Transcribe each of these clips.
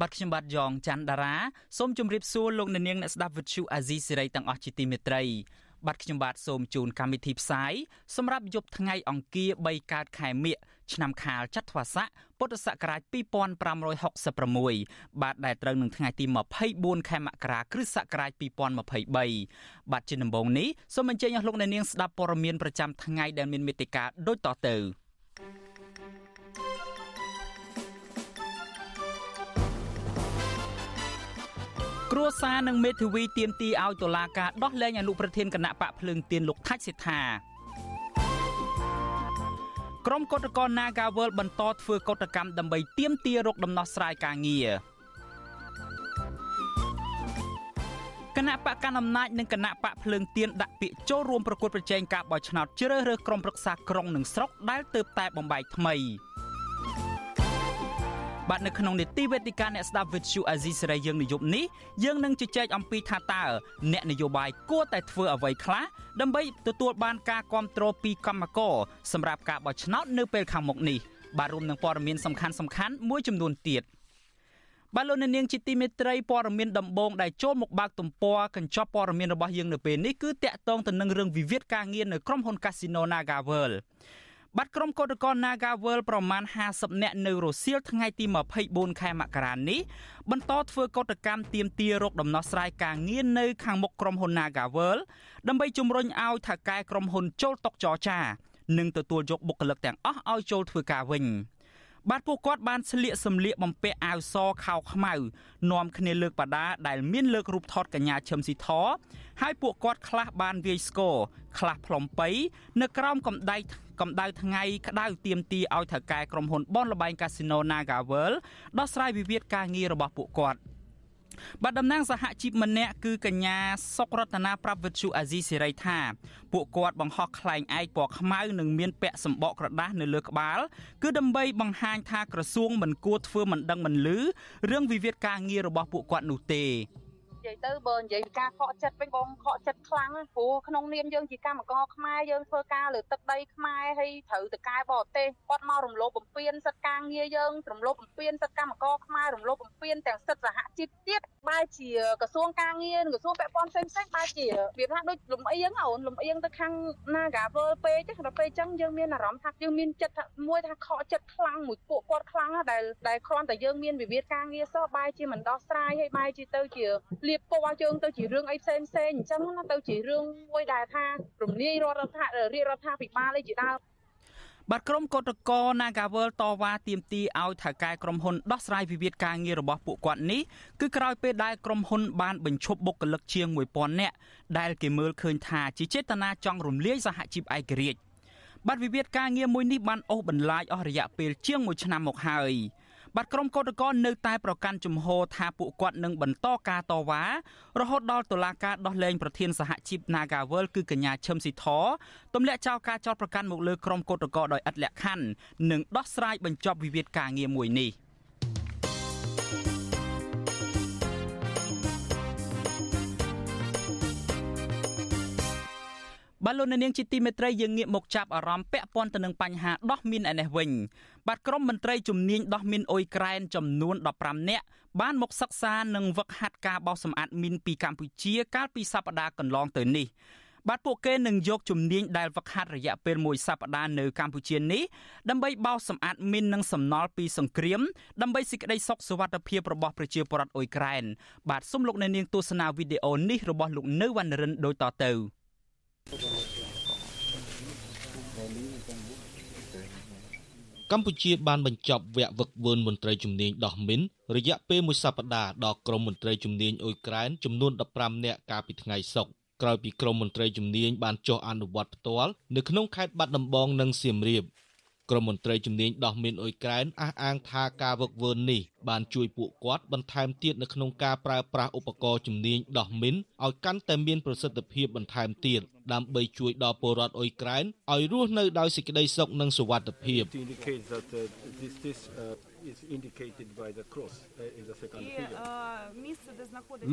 បាទខ្ញុំបាទយ៉ងច័ន្ទដារាសូមជម្រាបសួរលោកអ្នកនាងអ្នកស្ដាប់វិទ្យុអាស៊ីសេរីទាំងអស់ជាទីមេត្រីបាទខ្ញុំបាទសូមជូនកម្មវិធីផ្សាយសម្រាប់យប់ថ្ងៃអង្គារ3កើតខែមិញឆ្នាំខាលចត្វាស័កពុទ្ធសករាជ2566បាទដែលត្រូវនឹងថ្ងៃទី24ខែមករាគ្រិស្តសករាជ2023បាទជាដំបូងនេះសូមអញ្ជើញអស់លោកអ្នកនាងស្ដាប់ព័ត៌មានប្រចាំថ្ងៃដែលមានមេត្តាដូចតទៅ គ្រួសារនិងមេធាវីទៀមទីឲ្យតុលាការដោះលែងអនុប្រធានគណៈបកភ្លើងទៀនលោកថាច់សេដ្ឋាក្រុមកុតកោ Nagawal បន្តធ្វើកុតកម្មដើម្បីទៀមទារកដំណោះស្រាយការងារគណៈបកកណ្ដាលអំណាចនិងគណៈបកភ្លើងទៀនដាក់ពាក្យចូលរួមប្រកួតប្រជែងការបោះឆ្នោតជ្រើសរើសក្រុមប្រឹក្សាក្រុងនិងស្រុកដែលទើបតែបំបែកថ្មី បាទនៅក្នុងនេតិវេទិកាអ្នកស្ដាប់វិទ្យុអាស៊ីសេរីយើងនាយប់នេះយើងនឹងជជែកអំពីថាតើអ្នកនយោបាយគួរតែធ្វើអ្វីខ្លះដើម្បីទទួលបានការគ្រប់គ្រងពីកម្មករសម្រាប់ការបោះឆ្នោតនៅពេលខាងមុខនេះបាទរួមនឹងព័ត៌មានសំខាន់សំខាន់មួយចំនួនទៀតបាទលោកនាងជាទីមេត្រីព័ត៌មានដំបងដែលចូលមកបើកទំព័រកញ្ចប់ព័ត៌មានរបស់យើងនៅពេលនេះគឺតាក់ទងទៅនឹងរឿងវិវាទការងារនៅក្រុមហ៊ុន Casino NagaWorld បាត់ក្រុមកោតក្រ Nagawal ប្រមាណ50នាក់នៅរសៀលថ្ងៃទី24ខែមករានេះបន្តធ្វើកោតកម្មទាមទាររកដំណោះស្រាយការងារនៅខាងមុខក្រុមហ៊ុន Nagawal ដើម្បីជំរុញឲ្យថៅកែក្រុមហ៊ុនចូលតុចរចា និងទទួលយកបុគ្គលិកទាំងអស់ឲ្យចូលធ្វើការវិញ បាទពួកគាត់បានស្លៀកសម្លៀកបំពាក់អាវសខោខ្មៅនាំគ្នាលើកបដាដែលមានលើករូបថតកញ្ញាឈឹមស៊ីធហើយពួកគាត់ខ្លះបានវាយស្គរខ្លះផ្លុំបីនៅក្រោមកំដៃកម្ដៅថ្ងៃក្តៅទៀមទីឲ្យថៅកែក្រុមហ៊ុនបនលបែងកាស៊ីណូ NagaWorld ដោះស្រាយវិវាទការងាររបស់ពួកគាត់ បាទតំណាងសហជីពម្នាក់គឺកញ្ញាសុករតនាប្រាប់វិទ្យុអាស៊ីសេរីថាពួកគាត់បង្ហោះខ្លែងឯកពណ៌ខ្មៅនិងមានពាក់សម្បកក្រដាសនៅលើក្បាល គឺដើម្បីបង្ហាញថាក្រសួងមិនគួរធ្វើមិនដឹងមិនឮរឿងវិវាទការងាររបស់ពួកគាត់នោះទេនិ យាយទៅបើនិយាយពីការខកចិត្តវិញបងខកចិត្តខ្លាំងព្រោះក្នុងនាមយើងជាកម្មករខ្មែរយើងធ្វើការលើទឹកដីខ្មែរហើយត្រូវតកែបរទេសគាត់មករំលោភបំពានសិទ្ធិការងារយើងរំលោភបំពានសិទ្ធិកម្មករខ្មែររំលោភបំពានទាំងសិទ្ធិសហជីពទៀតបែរជាក្រសួងការងារក្រសួងពាក់ព័ន្ធផ្សេងផ្សេងបែរជាវាថាដូចលំអៀងអូនលំអៀងទៅខាង Nagavel ពេកទេដល់ពេលអញ្ចឹងយើងមានអារម្មណ៍ថាយើងមានចិត្តថាមួយថាខកចិត្តខ្លាំងមួយពួកគាត់ខ្លាំងដែលដែលគ្រាន់តែយើងមានវិវាទការងារសោះបែរជាមិនដោះស្រាយហើយបែរជាទៅជាលៀបពណ៌យើងទៅជារឿងអីផ្សេងផ្សេងអញ្ចឹងណាទៅជារឿងមួយដែលថារំលាយរដ្ឋរដ្ឋារាជរដ្ឋាភិបាលអីជាដើមបាទក្រុមកោតក្រ Nagawal តវ៉ាទាមទារឲ្យថៅកែក្រុមហ៊ុនដោះស្រាយវិវាទការងាររបស់ពួកគាត់នេះគឺក្រោយពេលដែលក្រុមហ៊ុនបានបញ្ឈប់បុគ្គលិកជាង1000នាក់ដែលគេមើលឃើញថាជាចេតនាចង់រំលាយសហជីពឯករាជ្យបាទវិវាទការងារមួយនេះបានអូសបន្លាយអស់រយៈពេលជាង1ឆ្នាំមកហើយ បាទក្រុមកោតក្រនៅតែប្រកាន់ជំហរថាពួកគាត់នឹងបន្តការតវ៉ារហូតដល់តុលាការដោះលែងប្រធានសហជីព Nagawal គឺកញ្ញាឈឹមស៊ីធទម្លាក់ចោលការចោទប្រកាន់មកលើក្រុមកោតក្រដោយឥតលក្ខខណ្ឌនិងដោះស្រាយបញ្ចប់វិវាទការងារមួយនេះ។ បាទលោកនាងជាទីមេត្រីយើងងាកមកចាប់អារម្មណ៍ពាក់ព័ន្ធទៅនឹងបញ្ហាដោះមីនឯនេះវិញបាទក្រុមមន្ត្រីជំនាញដោះមីនអ៊ុយក្រែនចំនួន15នាក់បានមកសិក្សានិងវឹកហាត់ការបោសសម្អាតមីនពីកម្ពុជាកាលពីសប្តាហ៍កន្លងទៅនេះបាទពួកគេនឹងយកជំនាញដែលវឹកហាត់រយៈពេលមួយសប្តាហ៍នៅកម្ពុជានេះដើម្បីបោសសម្អាតមីននិងសំណល់ពីសង្គ្រាមដើម្បីសេចក្តីសុខសុវត្ថិភាពរបស់ប្រជាពលរដ្ឋអ៊ុយក្រែនបាទសូមលោកអ្នកនាងទស្សនាវីដេអូនេះរបស់លោកនៅវណ្ណរិនដូចតទៅ។ កម្ពុជាបានបញ្ចប់វគ្គវឹកវើមន្ត្រីជំនាញដោះមីនរយៈពេលមួយសប្តាហ៍ដល់ក្រុមមន្ត្រីជំនាញអ៊ុយក្រែនចំនួន15នាក់កាលពីថ្ងៃសុក្រក្រោយពីក្រុមមន្ត្រីជំនាញបានចុះអនុវត្តផ្ទាល់នៅក្នុងខេត្តបាត់ដំបងនិងសៀមរាប ក្រមមន្ត្រីជំនាញដោះមីនអ៊ុយក្រែនអះអាងថាការវឹកវើនេះបានជួយពួកគាត់បន្ថែមទៀតនៅក្នុងការប្រើប្រាស់ឧបករណ៍ជំនាញដោះមីនឲ្យកាន់តែមានប្រសិទ្ធភាពបន្ថែមទៀតដើម្បីជួយដល់ពលរដ្ឋអ៊ុយក្រែនឲ្យរស់នៅដោយសេចក្តីសុខនិងសុវត្ថិភាព is indicated by the cross uh, in the second figure.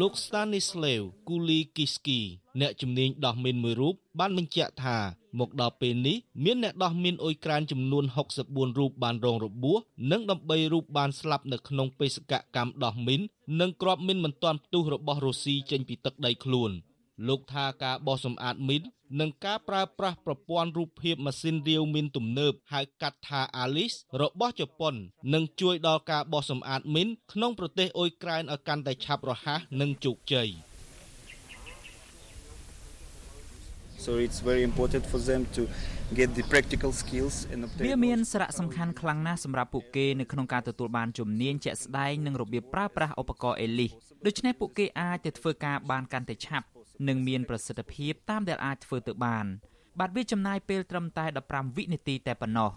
លោក Stanislav Kulikiski អ្នកជំនាញដោះមីនមួយរូបបានបញ្ជាក់ថាមកដល់ពេលនេះមានអ្នកដោះមីនអ៊ុយក្រែនចំនួន64រូបបានរងរបួសនិង13រូបបានស្លាប់នៅក្នុងបេសកកម្មដោះមីននិងគ្រាប់មីនមិនទាន់ផ្ទុះរបស់រុស្ស៊ីចេញពីទឹកដីខ្លួនលោកថាការបោះសម្អាតមីន និងការប្រើប្រាស់ប្រព័ន្ធរូបភាពម៉ាស៊ីនរាវមីនទំនើបហៅកាត់ថា Alice របស់ជប៉ុននឹងជួយដល់ការបោះសម្អាតមីនក្នុងប្រទេសអ៊ុយក្រែនឲ្យកាន់តែឆាប់រហ័សនិងជោគជ័យ So it's very important for them to get the practical skills and obtain វាមានសារៈសំខាន់ខ្លាំងណាស់សម្រាប់ពួកគេនៅក្នុងការទទួលបានជំនាញជាក់ស្ដែងនិងរបៀបប្រើប្រាស់ឧបករណ៍អេលីសដូច្នេះពួកគេអាចទៅធ្វើការបានកាន់តែឆាប់ និងមានប្រសិទ្ធភាពតាមដែលអាចធ្វើទៅបាន បាទវាចំណាយពេលត្រឹមតែ15វិនាទីតែប៉ុណ្ណោះ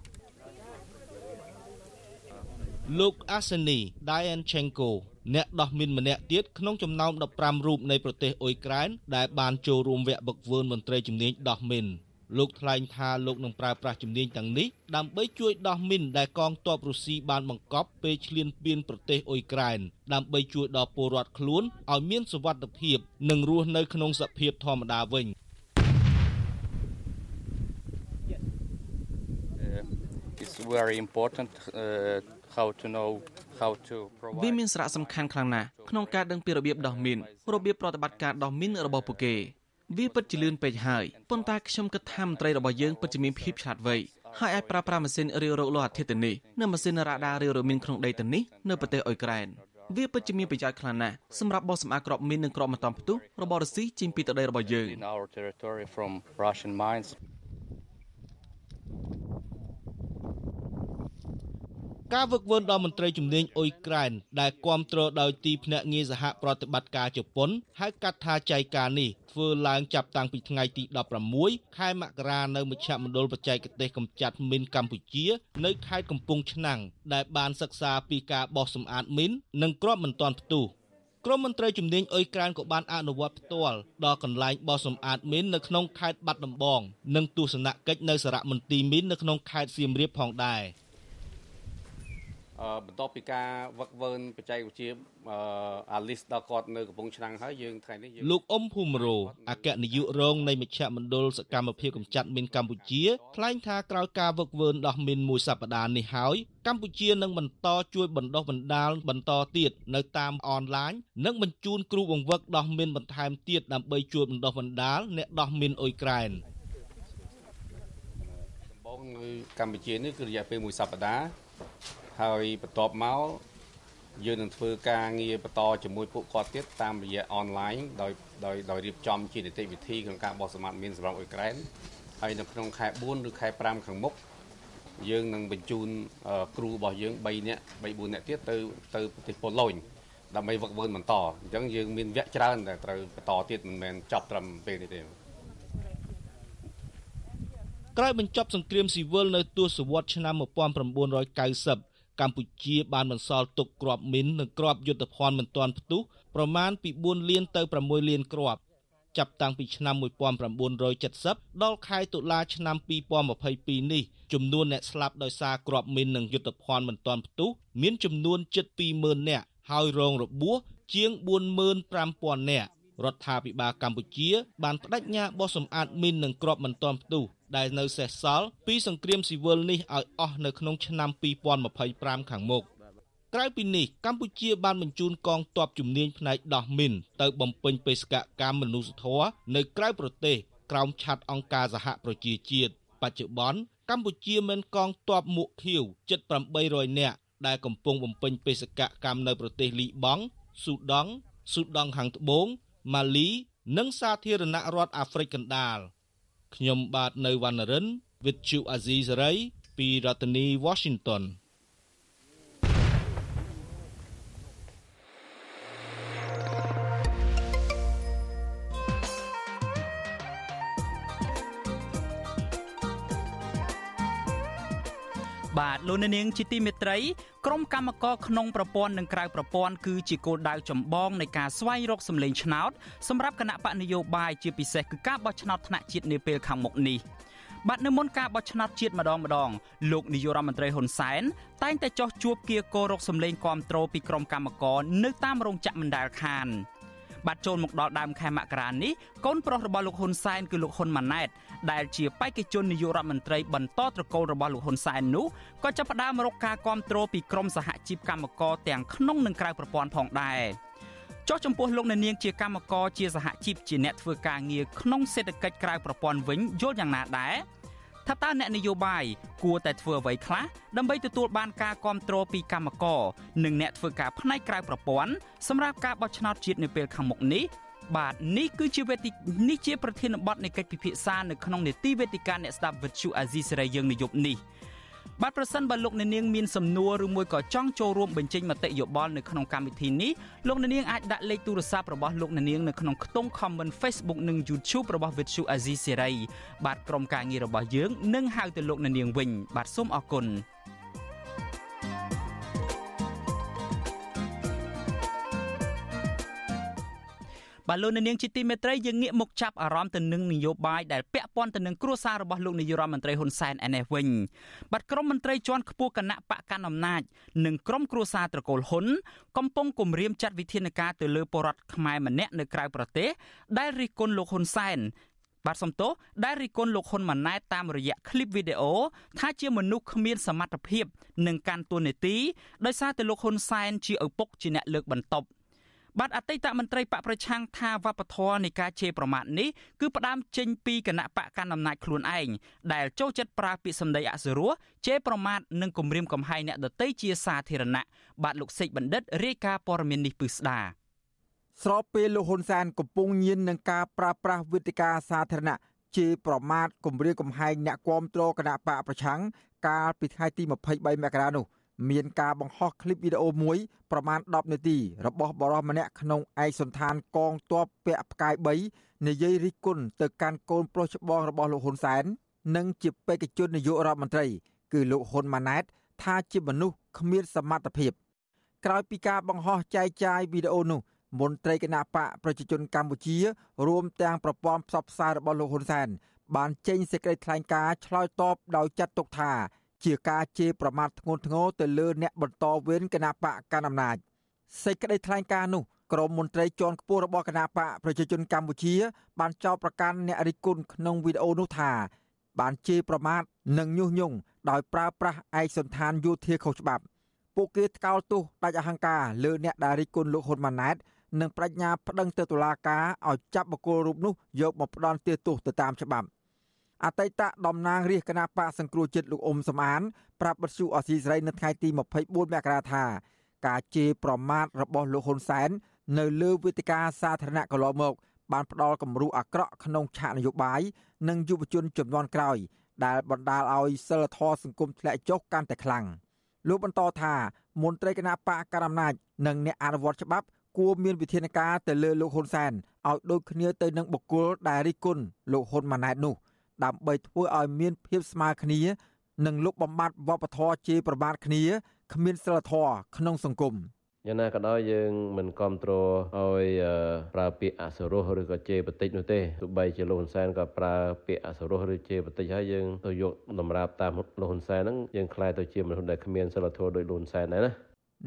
លោកអាសេនី Dianchenko អ្នកដោះមីនម្នាក់ទៀតក្នុងចំណោម15រូបនៃប្រទេសអ៊ុយក្រែនដែលបានចូលរួមវគ្គបឹកវើនមន្ត្រីជំនាញដោះមីន លោកថ្លែងថាលោកនឹងប្រើប្រាស់ជំនាញទាំងនេះដើម្បីជួយដោះមីនដែលកងទ័ពរុស្ស៊ីបានបង្កប់ពេលឈ្លានពានប្រទេសអ៊ុយក្រែនដើម្បីជួយដល់ពលរដ្ឋខ្លួនឲ្យមានសុវត្ថិភាព និងរស់នៅក្នុងសភាពធម្មតាវិញ It's very important uh, how to know how to វាមានសារៈសំខាន់ខ្លាំងណាស់ក្នុងការដឹងពីរបៀបដោះមីនរបៀបប្រតិបត្តិការដោះមីនរបស់ពួកគេ វាពិតជាលឿនពេកហើយប៉ុន្តែខ្ញុំគិតថាមន្ត្រីរបស់យើងពិតជាមានភាពឆ្លាតវៃហើយអាចប្រើប្រាស់ម៉ាស៊ីនរាវរកលោហៈធាតុទាំងនេះនិងម៉ាស៊ីនរ៉ាដារាវរកមីនក្នុងដីទាំងនេះនៅប្រទេសអ៊ុយក្រែនវាពិតជាមានប្រយោជន៍ខ្លាំងណាស់សម្រាប់បោះសម្អាតក្របមីននិងក្របមិនតំផ្ទុះរបស់រុស្ស៊ីចេញពីទឹកដីរបស់យើង ការវឹកវើដល់មន្ត្រីជំនាញអ៊ុយក្រែនដែលគ្រប់គ្រងដោយទីភ្នាក់ងារសហប្រតិបត្តិការជប៉ុនហៅកាត់ថាចៃការនេះធ្វើឡើងចាប់តាំងពីថ្ងៃទី16ខែមករានៅមជ្ឈមណ្ឌលបច្ចេកទេសកម្ចាត់មីនកម្ពុជា នៅខេត្តកំពង់ឆ្នាំងដែលបានសិក្សាពីការបោះសម្អាតមីននិងគ្រាប់មិនទាន់ផ្ទុះក្រមមន្ត្រីជំនាញអ៊ុយក្រែនក៏បានអនុវត្តផ្ទាល់ដល់កន្លែងបោះសម្អាតមីននៅក្នុងខេត្តបាត់ដំបង និងទស្សនកិច្ចនៅសារមន្ទីរមីននៅក្នុងខេត្តសៀមរាបផងដែរ។ បន្ទាប់ពីការវឹកវើបច្ចេកវិទ្យាអាលីសដល់គាត់នៅកំពង់ឆ្នាំងហើយយើងថ្ងៃនេះលោកអ៊ុំភូមរោអគ្គនាយករងនៃមជ្ឈមណ្ឌលសកម្មភាពកម្ចាត់មីនកម្ពុជាថ្លែងថាក្រោយការវឹកវើដោះមីនមួយសប្តាហ៍នេះហើយកម្ពុជានឹងបន្តជួយបណ្ដុះបណ្ដាលបន្តទៀតនៅតាមអនឡាញនិងបញ្ជូនគ្រូបង្វឹកដោះមីនបន្ថែមទៀតដើម្បីជួយបណ្ដុះបណ្ដាលអ្នកដោះមីនអ៊ុយក្រែនដំបូងនៅកម្ពុជានេះគឺរយៈពេលមួយសប្តាហ៍ ហើយបន្ទាប់មកយើងនឹងធ្វើការងារបន្តជាមួយពួកគាត់ទៀតតាមរយៈអនឡាញដោយដោយដោយរៀបចំជានីតិវិធីក្នុងការបោះសម្អាតមានសម្រាប់អ៊ុយក្រែនហើយនៅក្នុងខែ4ឬខែ5ខាងមុខយើងនឹងបញ្ជូនគ្រូរបស់យើង3នាក់3 4នាក់ទៀតទៅទៅប្រទេសប៉ូឡូញដើម្បីវឹកវើបន្តអញ្ចឹងយើងមានវគ្គច្រើនតែត្រូវបន្តទៀតមិនមែនចប់ត្រឹមពេលនេះទេក្រោយបញ្ចប់សង្គ្រាមស៊ីវិលនៅទសវត្សរ៍ឆ្នាំ1990 កម្ពុជាបានបន្សល់ទុកគ្រាប់មីននិងគ្រាប់យុទ្ធភ័ណ្ឌមិនទាន់ផ្ទុះប្រមាណពី4លានទៅ6លានគ្រាប់ចាប់តាំងពីឆ្នាំ1970ដល់ខែតុលាឆ្នាំ2022នេះចំនួនអ្នកស្លាប់ដោយសារគ្រាប់មីននិងយុទ្ធភ័ណ្ឌមិនទាន់ផ្ទុះមានចំនួនជិត20000នាក់ហើយរងរបួសជាង45000នាក់រដ្ឋាភិបាលកម្ពុជាបានបដិញ្ញាបោះសម្អាតមីននិងគ្រាប់មិនទាន់ផ្ទុះ ដែលនៅសេសសល់ពីសង្គ្រាមស៊ីវិលនេះឲ្យអស់នៅក្នុងឆ្នាំ2025ខាងមុខក្រៅពីនេះកម្ពុជាបានបញ្ជូនកងទ័ពជំនាញផ្នែកដោះមីនទៅបំពេញបេសកកម្មមនុស្សធម៌នៅក្រៅប្រទេសក្រោមឆ័ត្រអង្គការសហប្រជាជាតិបច្ចុប្បន្នកម្ពុជាមានកងទ័ពមួកខៀវជិត800នាក់ដែលកំពុងបំពេញបេសកកម្មនៅប្រទេសលីបង់ស៊ូដង់ស៊ូដង់ខាងត្បូងម៉ាលី និងសាធារណរដ្ឋអាហ្វ្រិកកណ្ដាល ខ្ញុំបាទនៅវណ្ណរិន with Chu Azizi Saray ពីរដ្ឋធានី Washington លោកនាងជាទីមេត្រីក្រុមកម្មករក្នុងប្រព័ន្ធនិងក្រៅប្រព័ន្ធគឺជាគោលដៅចម្បងនៃការស្វែងរកសម្លេងឆ្នោតសម្រាប់គណៈបកនយោបាយជាពិសេសគឺការបោះឆ្នោតថ្នាក់ជាតិនាពេលខាងមុខនេះបាទនៅមុនការបោះឆ្នោតជាតិម្ដងម្ដងលោកនាយករដ្ឋមន្ត្រីហ៊ុនសែនតែងតែចោះជួបគៀកោរកសម្លេងគ្រប់គ្រងពីក្រុមកម្មករនៅតាមរោងចក្រមណ្ដាលខាន បាទចូលមកដល់ដើមខែមករានេះកូនប្រុសរបស់លោកហ៊ុនសែនគឺលោកហ៊ុនម៉ាណែតដែលជាបេក្ខជននាយករដ្ឋមន្ត្រីបន្តត្រកូលរបស់លោកហ៊ុនសែននោះក៏ចាប់ផ្ដើមរកការគ្រប់គ្រងពីក្រមសហជីពកម្មករទាំងក្នុងនិងក្រៅប្រព័ន្ធផងដែរចុះចំពោះលោកអ្នកនាងជាកម្មករជាសហជីពជាអ្នកធ្វើការងារក្នុងសេដ្ឋកិច្ចក្រៅប្រព័ន្ធវិញយល់យ៉ាងណាដែរ ថាតើអ្នកនយោបាយគួរតែធ្វើអ្វីខ្លះដើម្បីទទួលបានការគ្រប់គ្រងពីកម្មករនិងអ្នកធ្វើការផ្នែកក្រៅប្រព័ន្ធសម្រាប់ការបោះឆ្នោតជាតិនៅពេលខាងមុខនេះបាទនេះគឺជាវេទិនេះជាប្រធានបទនៃកិច្ចពិភាក្សានៅក្នុងនេតិវេទិកាអ្នកស្ដាប់វិទ្យុអាស៊ីសេរីយើងនៅយប់នេះ បាទប្រសិនបើលោកអ្នកនាងមានសំណួរឬមួយក៏ចង់ចូលរួមបញ្ចេញមតិយោបល់នៅក្នុងកម្មវិធីនេះលោកអ្នកនាងអាចដាក់លេខទូរស័ព្ទរបស់លោកអ្នកនាងនៅក្នុងខ្ទង់ comment Facebook និង YouTube របស់ Vuthu Azizi Serai បាទក្រុមការងាររបស់យើងនឹងហៅទៅលោកអ្នកនាងវិញ បាទសូមអរគុណ បាទលោកនាងជាទីមេត្រីយើងងាកមកចាប់អារម្មណ៍ទៅនឹងនយោបាយដែលពាក់ព័ន្ធទៅនឹងគ្រួសាររបស់លោកនាយរដ្ឋមន្ត្រីហ៊ុនសែនឯនេះវិញបាទក្រុមមន្ត្រីជាន់ខ្ពស់គណៈបកកណ្ដាលអំណាចនិងក្រុមគ្រួសារត្រកូលហ៊ុនកំពុងគម្រាមចាត់វិធានការទៅលើពលរដ្ឋខ្មែរម្នាក់នៅក្រៅប្រទេសដែលរិះគន់លោកហ៊ុនសែនបាទសំទោសដែលរិះគន់លោកហ៊ុនម៉ាណែតតាមរយៈคลิปវីដេអូថាជាមនុស្សគ្មានសមត្ថភាពនឹងកាន់តួនាទីដោយសារតែលោកហ៊ុនសែនជាឪពុកជាអ្នកលើកបន្ទប់ បាទអតីតមន្ត្រីបកប្រឆាំងថាវប្បធម៌នៃការជេរប្រមាថនេះគឺផ្ដើមចេញពីគណៈបកកណ្ដាលអំណាចខ្លួនឯងដែលចូលចិត្តប្រើពាក្យសម្ដីអសុរោះជេរប្រមាថនិងគំរាមកំហែងអ្នកដទៃជាសាធារណៈបាទលោកសេកបណ្ឌិតរាយការណ៍ព័ត៌មាននេះពឹស្ដាស្របពេលលោកហ៊ុនសែនកំពុងញៀននឹងការប្រើប្រាស់វិទ្យាសាធារណៈជេរប្រមាថគំរាមកំហែងអ្នកគាំទ្រគណៈបកប្រឆាំងកាលពីថ្ងៃទី23មករានោះ មានការបង្ហោះឃ្លីបវីដេអូមួយប្រមាណ10នាទីរបស់បរិសម្នាក់ក្នុងឯកសន្តានកងទ័ពពាក់ផ្កាយ3និយាយរិះគន់ទៅកាន់កូនប្រុសច្បងរបស់លោកហ៊ុនសែននិងជាបេក្ខជននាយករដ្ឋមន្ត្រី គឺលោកហ៊ុនម៉ាណែត ថាជាមនុស្សគ្មានសមត្ថភាពក្រោយពីការបង្ហោះចែកចាយវីដេអូនោះមន្ត្រីគណៈបកប្រជាជនកម្ពុជា រួមទាំងប្រព័ន្ធផ្សព្វផ្សាយរបស់លោកហ៊ុនសែនបានចេញសេចក្តីថ្លែងការណ៍ឆ្លើយតបដោយចាត់ទុកថា ជាការជេរប្រមាថធ្ងន់ធ្ងរទៅលើអ្នកបន្តវេនគណៈបកកណ្ដាលអំណាចសេចក្តីថ្លែងការណ៍នោះក្រមមន្ត្រីជាន់ខ្ពស់របស់គណៈបកប្រជាជនកម្ពុជា បានចោទប្រកាន់អ្នករិះគន់ក្នុងវីដេអូនោះថា បានជេរប្រមាថនិងញុះញង់ដោយប្រើប្រាស់ឯកសន្តានយោធាខុសច្បាប់ ពួកគេថ្កោលទោសដាច់អហង្ការលើអ្នកដែលរិះគន់លោកហ៊ុនម៉ាណែតនិងបញ្ញាប្តឹងទៅតុលាការឲ្យចាប់បុគ្គលរូបនោះយកមកផ្ដន់ទោសទៅតាមច្បាប់ អតីតតំណាងរាជគណៈបកសង្គ្រោះជាតិលោកអ៊ុំសំអានប្រាប់បទសុអសីស្រីនៅថ្ងៃទី24មករាថាការជេរប្រមាថរបស់លោកហ៊ុនសែននៅលើវេទិកាសាធារណៈកន្លងមក បានផ្ដល់គំរូអាក្រក់ក្នុងឆាកនយោបាយនិងយុវជនចំនួនក្រោយ ដែលបណ្ដាលឲ្យសិលធម៌សង្គមធ្លាក់ចុះកាន់តែខ្លាំងលោកបន្តថាមន្ត្រីគណៈបកកណ្ដាលអំណាចនិងអ្នកអនុវត្តច្បាប់គួរមានវិធានការទៅលើលោកហ៊ុនសែនឲ្យដូចគ្នាទៅនឹងបុគ្គលដែលរិះគន់លោកហ៊ុនម៉ាណែតនោះ ដើម្បីធ្វើឲ្យមានភាពស្មើគ្នា និងលុបបំបាត់វប្បធម៌ជាប្រមាថគ្នាគ្មានសិលធម៌ក្នុងសង្គម។យ៉ាងណាក៏ដោយយើងមិនគ្រប់គ្រងឲ្យប្រើពាក្យអសរោះឬក៏ជេរបន្តិចនោះទេទោះបីជាលោកហ៊ុនសែនក៏ប្រើពាក្យអសរោះឬជេរបន្តិចហើយយើងទៅយកតម្រាបតាមលោកហ៊ុនសែនហ្នឹងយើងខ្លាយទៅជាមនុស្សដែលគ្មានសិលធម៌ដោយលោកហ៊ុនសែនដែរណា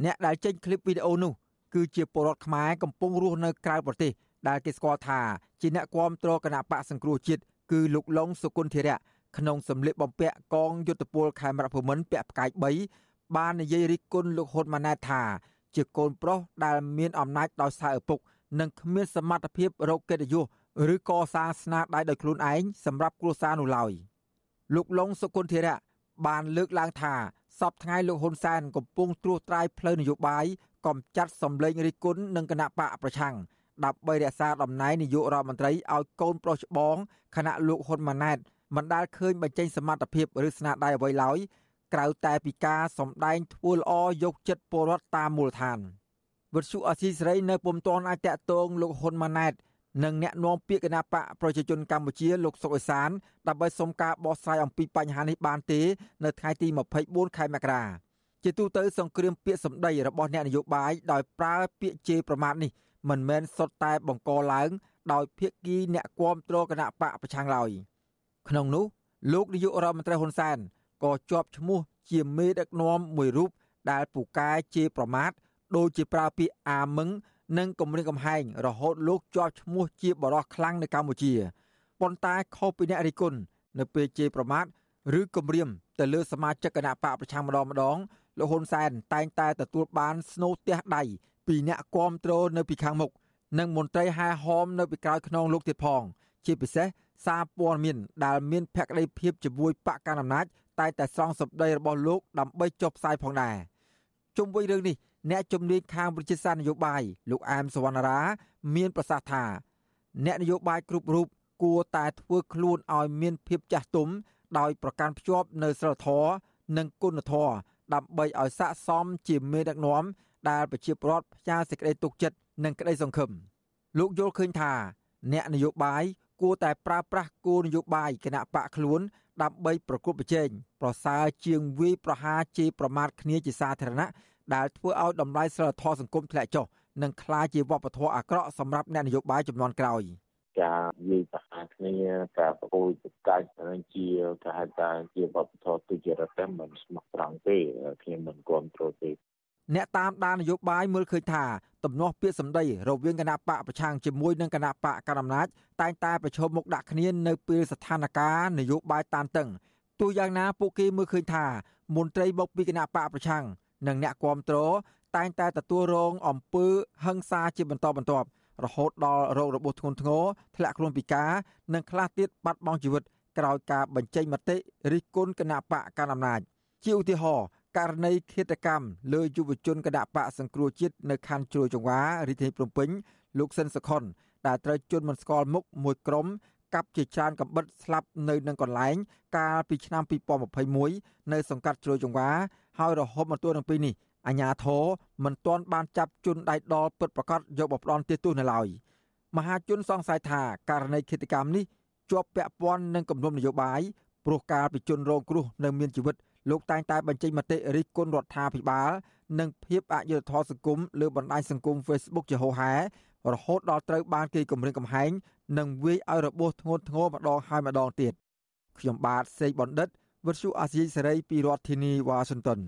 អ្នកដែលចេញឃ្លីបវីដេអូនោះគឺជាពលរដ្ឋខ្មែរកំពុងរស់នៅក្រៅប្រទេសដែលគេស្គាល់ថាជាអ្នកគ្រប់គ្រងគណៈបកសង្គ្រោះជាតិ គឺលោកឡុងសុគន្ធធរៈក្នុងសម្លៀកបំពាក់កងយុទ្ធពលខេមរភូមិន្ទពាក់ផ្កាយ3បាននិយាយរិះគន់លោកហ៊ុនម៉ាណែតថាជាកូនប្រុសដែលមានអំណាចដោយសារឪពុក និងគ្មានសមត្ថភាពរកកិត្តិយសឬកសាងស្នាដៃដោយខ្លួនឯងសម្រាប់គ្រួសារនោះឡើយលោកឡុងសុគន្ធធរៈបានលើកឡើងថាសពថ្ងៃលោកហ៊ុនសែនកំពុងត្រួសត្រាយផ្លូវនយោបាយកំចាត់សម្លេងរិះគន់នឹងគណៈបកប្រឆាំង ដើម្បីរក្សាតំណែងនាយករដ្ឋមន្ត្រីឲ្យកូនប្រុសច្បងគណៈលោកហ៊ុនម៉ាណែតមិនដាល់ឃើញបញ្ចេញសមត្ថភាពឬស្នាដៃអ្វីឡើយក្រៅតែពីការសម្ដែងធ្វើល្អយកចិត្តពលរដ្ឋតាមមូលដ្ឋានវិទ្យុអសីសេរីនៅពុំទាន់អាចតកតងលោកហ៊ុនម៉ាណែតនិងអ្នកនាំពាក្យគណៈបកប្រជាជនកម្ពុជាលោកសុកអេសានដើម្បីសុំការបោះស្រាយអំពីបញ្ហានេះបានទេនៅថ្ងៃទី24ខែមករាជាទូទៅសង្គ្រាមពាក្យសម្ដីរបស់អ្នកនយោបាយដោយប្រើពាក្យជេរប្រមាថនេះ មិនមែនសុទ្ធតែបង្កឡើង ដោយភាគីអ្នកគាំទ្រគណៈបកប្រឆាំងឡើយក្នុងនោះលោកនាយករដ្ឋមន្ត្រីហ៊ុនសែនក៏ជាប់ឈ្មោះជាមេដឹកនាំមួយរូបដែលពូកែជេរប្រមាថដោយជាប្រើពាក្យអាមឹងនិងគម្រាមកំហែងរហូតលោកជាប់ឈ្មោះជាបរិសខ្លាំងនៅកម្ពុជាប៉ុន្តែខុសពីអ្នករិគុណនៅពេលជេរប្រមាថឬគម្រាមទៅលើសមាជិកគណៈបកប្រឆាំងម្ដងម្ដងលោកហ៊ុនសែនតែងតែទទួលបានស្នូទះដៃ ពីអ្នកគាំទ្រនៅពីខាងមុខនិងមន្ត្រីហែហោមនៅពីក្រោយខ្នងលោកទៀតផង ជាពិសេសសារព័ត៌មានដែលមានភក្តីភាពជាមួយបកកណ្ដាលអំណាចតែតែស្រង់សម្ដីរបស់លោកដើម្បីចុះផ្សាយផងដែរជុំវិញរឿងនេះអ្នកជំនាញខាងវិទ្យាសាស្ត្រនយោបាយលោកអែមសវណ្ណារា មានប្រសាសន៍ថា អ្នកនយោបាយគ្រប់រូបគួរតែធ្វើខ្លួនឲ្យមានភាពចាស់ទុំដោយប្រកាន់ភ្ជាប់នៅសិលធម៌និងគុណធម៌ដើម្បីឲ្យស័ក្តិសមជាមេដឹកនាំ ដែលប្រជាពលរដ្ឋផ្ញើសេចក្តីទុកចិត្តនិងក្តីសង្ឃឹមលោកយល់ឃើញថា អ្នកនយោបាយគួរតែប្រើប្រាស់គោលនយោបាយគណៈបកខ្លួន ដើម្បីប្រគល់ប្រជែងប្រសើរជាងវាយប្រហារជេរប្រមាថគ្នាជាសាធារណៈដែលធ្វើឲ្យតម្លៃសិលធម៌សង្គមធ្លាក់ចុះនិងក្លាយជាវប្បធម៌អាក្រក់សម្រាប់អ្នកនយោបាយចំនួនក្រោយការនិយាយប្រហារគ្នាការប្រគល់ប្រកាច់នឹងជាគេហៅថាជាវប្បធម៌ទុច្ចរិតតែមិនស្មោះត្រង់ទេខ្ញុំមិនគ្រប់គ្រងទេ អ្នកតាមដាននយោបាយមើលឃើញថាទំនាស់ពាក្យសម្ដីរវាងគណៈបកប្រឆាំងជាមួយនឹងគណៈបកកណ្ដាលអំណាចតែងតែប្រឈមមុខដាក់គ្នានៅពេលស្ថានភាពនយោបាយតានតឹងទោះយ៉ាងណាពួកគេមើលឃើញថាមន្ត្រីមកពីគណៈបកប្រឆាំងនិងអ្នកគាំទ្រតែងតែទទួលរងអំពើហិង្សាជាបន្តបន្ទាប់រហូតដល់រោគរបួសធ្ងន់ធ្ងរធ្លាក់ខ្លួនពិការនិងខ្លះទៀតបាត់បង់ជីវិតក្រោយការបញ្ចេញមតិរិះគន់គណៈបកកណ្ដាលអំណាចជាឧទាហរណ៍ ករណីឃាតកម្មលើយុវជនគណៈបកសង្គ្រោះជាតិនៅខណ្ឌជ្រោយចង្វារាជធានីភ្នំពេញលោកសិនសុខុនដែលត្រូវជន់មិនស្គាល់មុខមួយក្រុមកាប់ជាច្រើនកំបិតស្លាប់នៅនឹងកន្លែង កាលពីឆ្នាំ2021នៅសង្កាត់ជ្រោយចង្វាហើយរហូតមកទល់នឹងពេលនេះអាញាធរមិនទាន់បានចាប់ជនដៃដល់ពិតប្រកបយកបផ្ដន់ទាទោសនៅឡើយមហាជនសង្ស័យថាករណីឃាតកម្មនេះជាប់ពាក់ព័ន្ធនឹងគម្រោងនយោបាយព្រោះការពីជនរងគ្រោះនៅមានជីវិត លោកតែងតែបញ្ចេញមតិរិះគន់រដ្ឋាភិបាល និងភាពអយុត្តិធម៌សង្គមលើបណ្ដាញសង្គម Facebook ជាហូរហែរហូតដល់ត្រូវបានគេគំរាមកំហែងនិងវាយឲ្យរបួសធ្ងន់ធ្ងរម្ដងហើយម្ដងទៀតខ្ញុំបាទសេកបណ្ឌិតវិទ្យុអាស៊ីសេរីពីរដ្ឋធានីវ៉ាស៊ីនតោន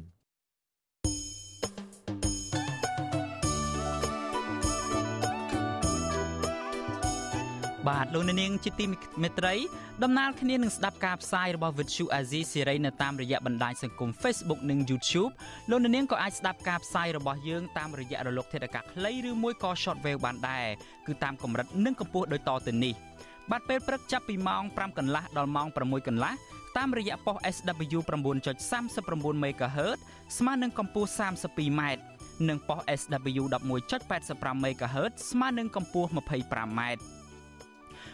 បាទលោកនាងជាទីមេត្រីដំណើរគ្នានឹងស្ដាប់ការផ្សាយរបស់ Vuthu Azizi សេរីនៅតាមរយៈបណ្ដាញសង្គម Facebook និង YouTube លោកនាងក៏អាចស្ដាប់ការផ្សាយរបស់យើងតាមរយៈរលកធាតុអាកាសខ្លីឬមួយក៏ Shortwave បានដែរគឺតាមកម្រិតនិងកម្ពស់ដូចតទៅនេះបាទពេលព្រឹកចាប់ពីម៉ោង5កន្លះដល់ម៉ោង6កន្លះតាមរយៈប៉ុស SW 9.39 MHz ស្មើនឹងកម្ពស់ 32m និងប៉ុស SW 11.85 MHz ស្មើនឹងកម្ពស់ 25m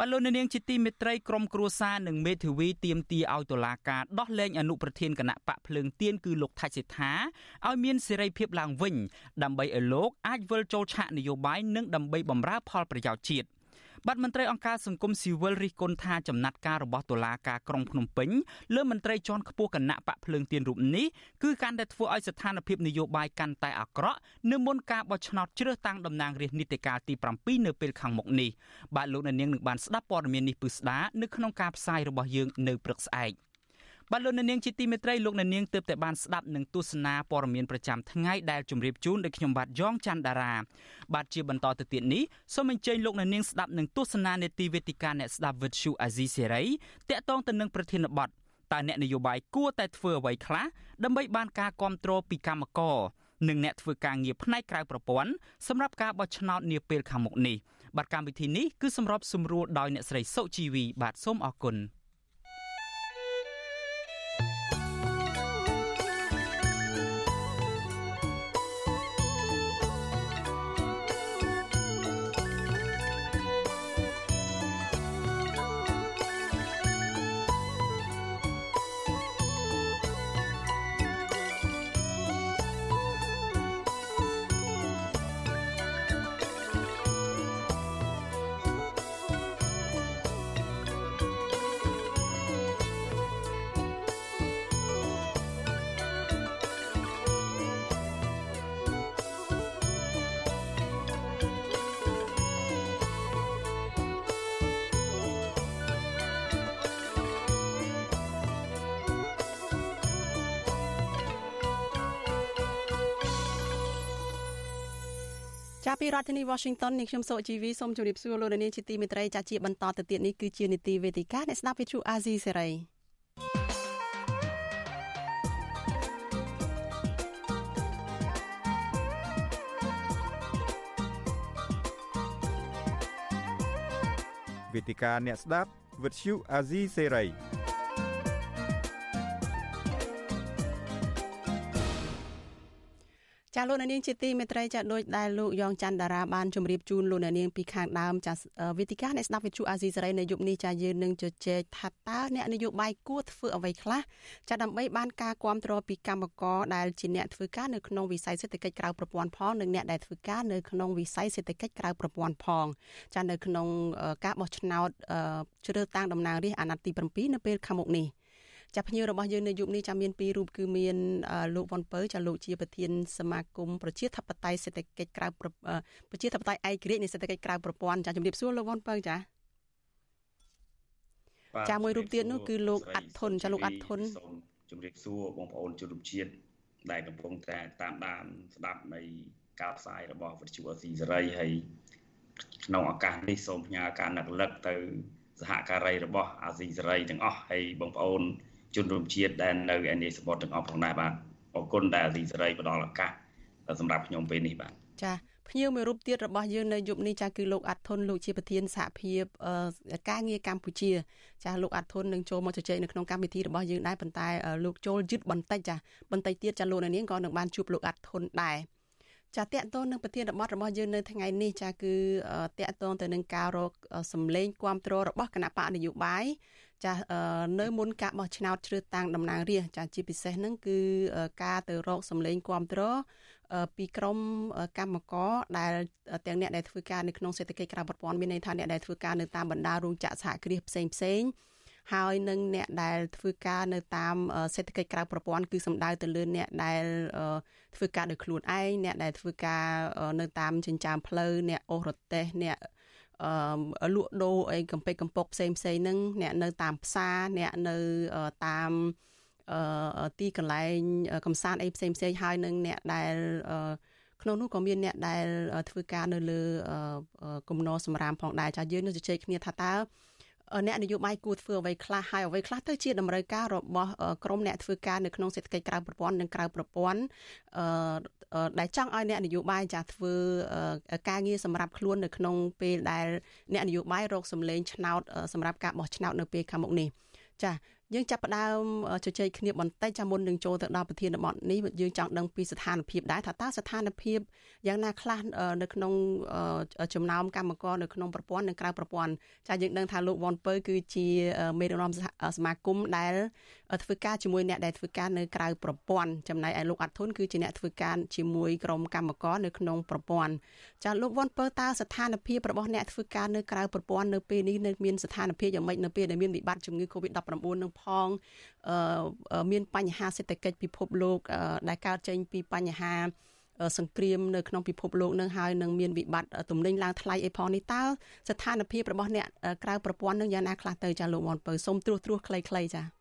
បាទលោកនាងជាទីមេត្រីក្រុមគ្រួសារនិងមេធាវីទៀមទាឲ្យតុលាការដោះលែងអនុប្រធានគណៈបកភ្លើងទៀនគឺលោកថាច់សេដ្ឋាឲ្យមានសេរីភាពឡើងវិញដើម្បីឲ្យលោកអាចវិលចូលឆាកនយោបាយនិងដើម្បីបម្រើផលប្រយោជន៍ជាតិ បាទមន្ត្រីអង្គការសង្គមស៊ីវិលរិះគន់ថាចំណាត់ការរបស់តុលាការក្រុងភ្នំពេញលើមន្ត្រីជាន់ខ្ពស់គណៈបកភ្លើងទៀនរូបនេះគឺកាន់តែធ្វើឲ្យស្ថានភាពនយោបាយកាន់តែអាក្រក់នៅមុនការបោះឆ្នោតជ្រើសតាំងតំណាងរាស្ត្រនីតិកាលទី7នៅពេលខាងមុខនេះបាទលោកអ្នកនាងនឹងបានស្ដាប់ព័ត៌មាននេះពឹស្ដានៅក្នុងការផ្សាយរបស់យើងនៅព្រឹកស្អែក បាទលោកអ្នកនាងជាទីមេត្រីលោកអ្នកនាងទើបតែបានស្ដាប់នឹងទស្សនាព័ត៌មានប្រចាំថ្ងៃដែលជម្រាបជូនដោយខ្ញុំបាទយ៉ងច័ន្ទដារាបាទជាបន្តទៅទៀតនេះសូមអញ្ជើញលោកអ្នកនាងស្ដាប់នឹងទស្សនានេតិវេទិកាអ្នកស្ដាប់វិទ្យុអាស៊ីសេរីតាក់ទងទៅនឹងប្រធានបទតើអ្នកនយោបាយគួរតែធ្វើអ្វីខ្លះដើម្បីបានការគ្រប់គ្រងពីកម្មករនិងអ្នកធ្វើការងារផ្នែកក្រៅប្រព័ន្ធសម្រាប់ការបោះឆ្នោតនាពេលខាងមុខនេះបាទកម្មវិធីនេះគឺសម្របសម្រួលដោយអ្នកស្រីសុជីវីបាទសូមអរគុណ ចាប់ពីរដ្ឋធានី Washington នាងខ្ញុំសូជីវីសូមជម្រាបសួរលោកនាងជាទីមេត្រីចាជាបន្តទៅទៀតនេះគឺជានីតិវេទិកាអ្នកស្ដាប់វិទ្យុអាស៊ីសេរីវេទិកាអ្នកស្ដាប់វិទ្យុអាស៊ីសេរី ចាលោកនាងជាទីមេត្រីចាដូចដែលលោកយ៉ងច័ន្ទតារាបានជម្រាបជូនលោកនាងពីខាងដើមចាវេទិកាអ្នកស្ដាប់វិទ្យុអាស៊ីសេរីនៅយុគនេះចាយើងនឹងជជែកថាតើអ្នកនយោបាយគួរធ្វើអ្វីខ្លះចាដើម្បីបានការគ្រប់គ្រងពីកម្មករដែលជាអ្នកធ្វើការនៅក្នុងវិស័យសេដ្ឋកិច្ចក្រៅប្រព័ន្ធផងនិងអ្នកដែលធ្វើការនៅក្នុងវិស័យសេដ្ឋកិច្ចក្រៅប្រព័ន្ធផងចានៅក្នុងការបោះឆ្នោតជ្រើសតាំងតំណាងរាស្ត្រអាណត្តិទី7នៅពេលខាងមុខនេះ ចាភ្ញៀវរបស់យើងនៅយុគនេះចាមានពីររូបគឺមានលោកវ៉ុនពៅចាលោកជាប្រធានសមាគមប្រជាធិបតេយ្យសេដ្ឋកិច្ចក្រៅប្រជាធិបតេយ្យឯករាជ្យនៃសេដ្ឋកិច្ចក្រៅប្រព័ន្ធចាជំរាបសួរលោកវ៉ុនពៅចាចាមួយរូបទៀតនោះគឺលោកអាត់ធុនចាលោកអាត់ធុនសូមជម្រាបសួរបងប្អូនជនរួមជាតិដែលកំពុងតែតាមដានស្ដាប់នៃការផ្សាយរបស់វិទ្យុអស៊ីសេរីហើយក្នុងឱកាសនេះសូមផ្ញើការនឹករលឹកទៅសហការីរបស់អាស៊ីសេរីទាំងអស់ហើយបងប្អូន ជនរួមជាតិដែលនៅឯនេះសពតទាំងអស់ផងដែរបាទអរគុណដែលអាស៊ីសេរីផ្ដល់ឱកាសសម្រាប់ខ្ញុំពេលនេះបាទចាភ្ញៀវមួយរូបទៀតរបស់យើងនៅយប់នេះចាគឺលោកអាត់ធុនលោកជាប្រធានសហភាពការងារកម្ពុជាចាលោកអាត់ធុននឹងចូលមកជជែកនៅក្នុងកម្មវិធីរបស់យើងដែរប៉ុន្តែលោកចូលយឺតបន្តិចចាបន្តិចទៀតចាលោកនាងក៏នឹងបានជួបលោកអាត់ធុនដែរ ចាតកតងនឹងប្រធានបទរបស់យើងនៅថ្ងៃនេះចាគឺតកតងទៅនឹងការរកសម្លេងគ្រប់គ្រងរបស់គណៈបកនយោបាយចានៅមុនការបោះឆ្នោតជ្រើសតាំងតំណាងរាស្ត្រចាជាពិសេសហ្នឹងគឺការទៅរកសម្លេងគ្រប់គ្រងពីក្រមកម្មករដែលទាំងអ្នកដែលធ្វើការនៅក្នុងសេដ្ឋកិច្ចក្រៅប្រព័ន្ធមានន័យថាអ្នកដែលធ្វើការនៅតាមបណ្ដារោងចក្រសហគ្រាសផ្សេងផ្សេង ហើយនឹងអ្នកដែលធ្វើការនៅតាមសេដ្ឋកិច្ចក្រៅប្រព័ន្ធគឺសំដៅទៅលើអ្នកដែលធ្វើការដោយខ្លួនឯងអ្នកដែលធ្វើការនៅតាមចិញ្ចើមផ្លូវអ្នកអូសរទេះអ្នកអឺលក់ដូរអីកំពេចកំពកផ្សេងផ្សេងហ្នឹងអ្នកនៅតាមផ្សារអ្នកនៅតាមអឺទីកន្លែងកំសាន្តអីផ្សេងផ្សេងហើយនឹងអ្នកដែលអឺក្នុងនោះក៏មានអ្នកដែលធ្វើការនៅលើគំនរសម្រាមផងដែរចាយើងនឹងជជែកគ្នាថាតើ អ្នកនយោបាយគួរធ្វើអ្វីខ្លះហើយអ្វីខ្លះទៅជាតម្រូវការរបស់ក្រមអ្នកធ្វើការនៅក្នុងសេដ្ឋកិច្ចក្រៅប្រព័ន្ធនិងក្រៅប្រព័ន្ធដែលចង់ឲ្យអ្នកនយោបាយចាធ្វើការងារសម្រាប់ខ្លួននៅក្នុងពេលដែលអ្នកនយោបាយរកសម្លេងឆ្នោតសម្រាប់ការបោះឆ្នោតនៅពេលខាងមុខនេះចា យើងចាប់ផ្ដើមជជែកគ្នាបន្តិចចាំមុននឹងចូលទៅដល់ប្រធានបទនេះយើងចង់ដឹងពីស្ថានភាពដែរថាតើស្ថានភាពយ៉ាងណាខ្លះនៅក្នុងចំណោមកម្មករនៅក្នុងប្រព័ន្ធនិងក្រៅប្រព័ន្ធចាយើងដឹងថាលោកវ៉ុនពៅគឺជាមេដឹកនាំសមាគមដែលធ្វើការជាមួយអ្នកដែលធ្វើការនៅក្រៅប្រព័ន្ធចំណែកឯលោកអាត់ធុនគឺជាអ្នកធ្វើការជាមួយក្រុមកម្មករនៅក្នុងប្រព័ន្ធចាលោកវ៉ុនពៅតើស្ថានភាពរបស់អ្នកធ្វើការនៅក្រៅប្រព័ន្ធនៅពេលនេះនៅមានស្ថានភាពយ៉ាងម៉េចនៅពេលដែលមានវិបត្តិជំងឺ Covid-19 នឹងផងមានបញ្ហាសេដ្ឋកិច្ចពិភពលោកដែលកើតចេញពីបញ្ហាសង្គ្រាមនៅក្នុងពិភពលោកនឹងហើយនឹងមានវិបត្តិទំនិញឡើងថ្លៃអីផងនេះតើស្ថានភាពរបស់អ្នកក្រៅប្រព័ន្ធនឹងយ៉ាងណាខ្លះទៅចាលោកមនពៅសូមត្រួសត្រាសខ្លីៗចា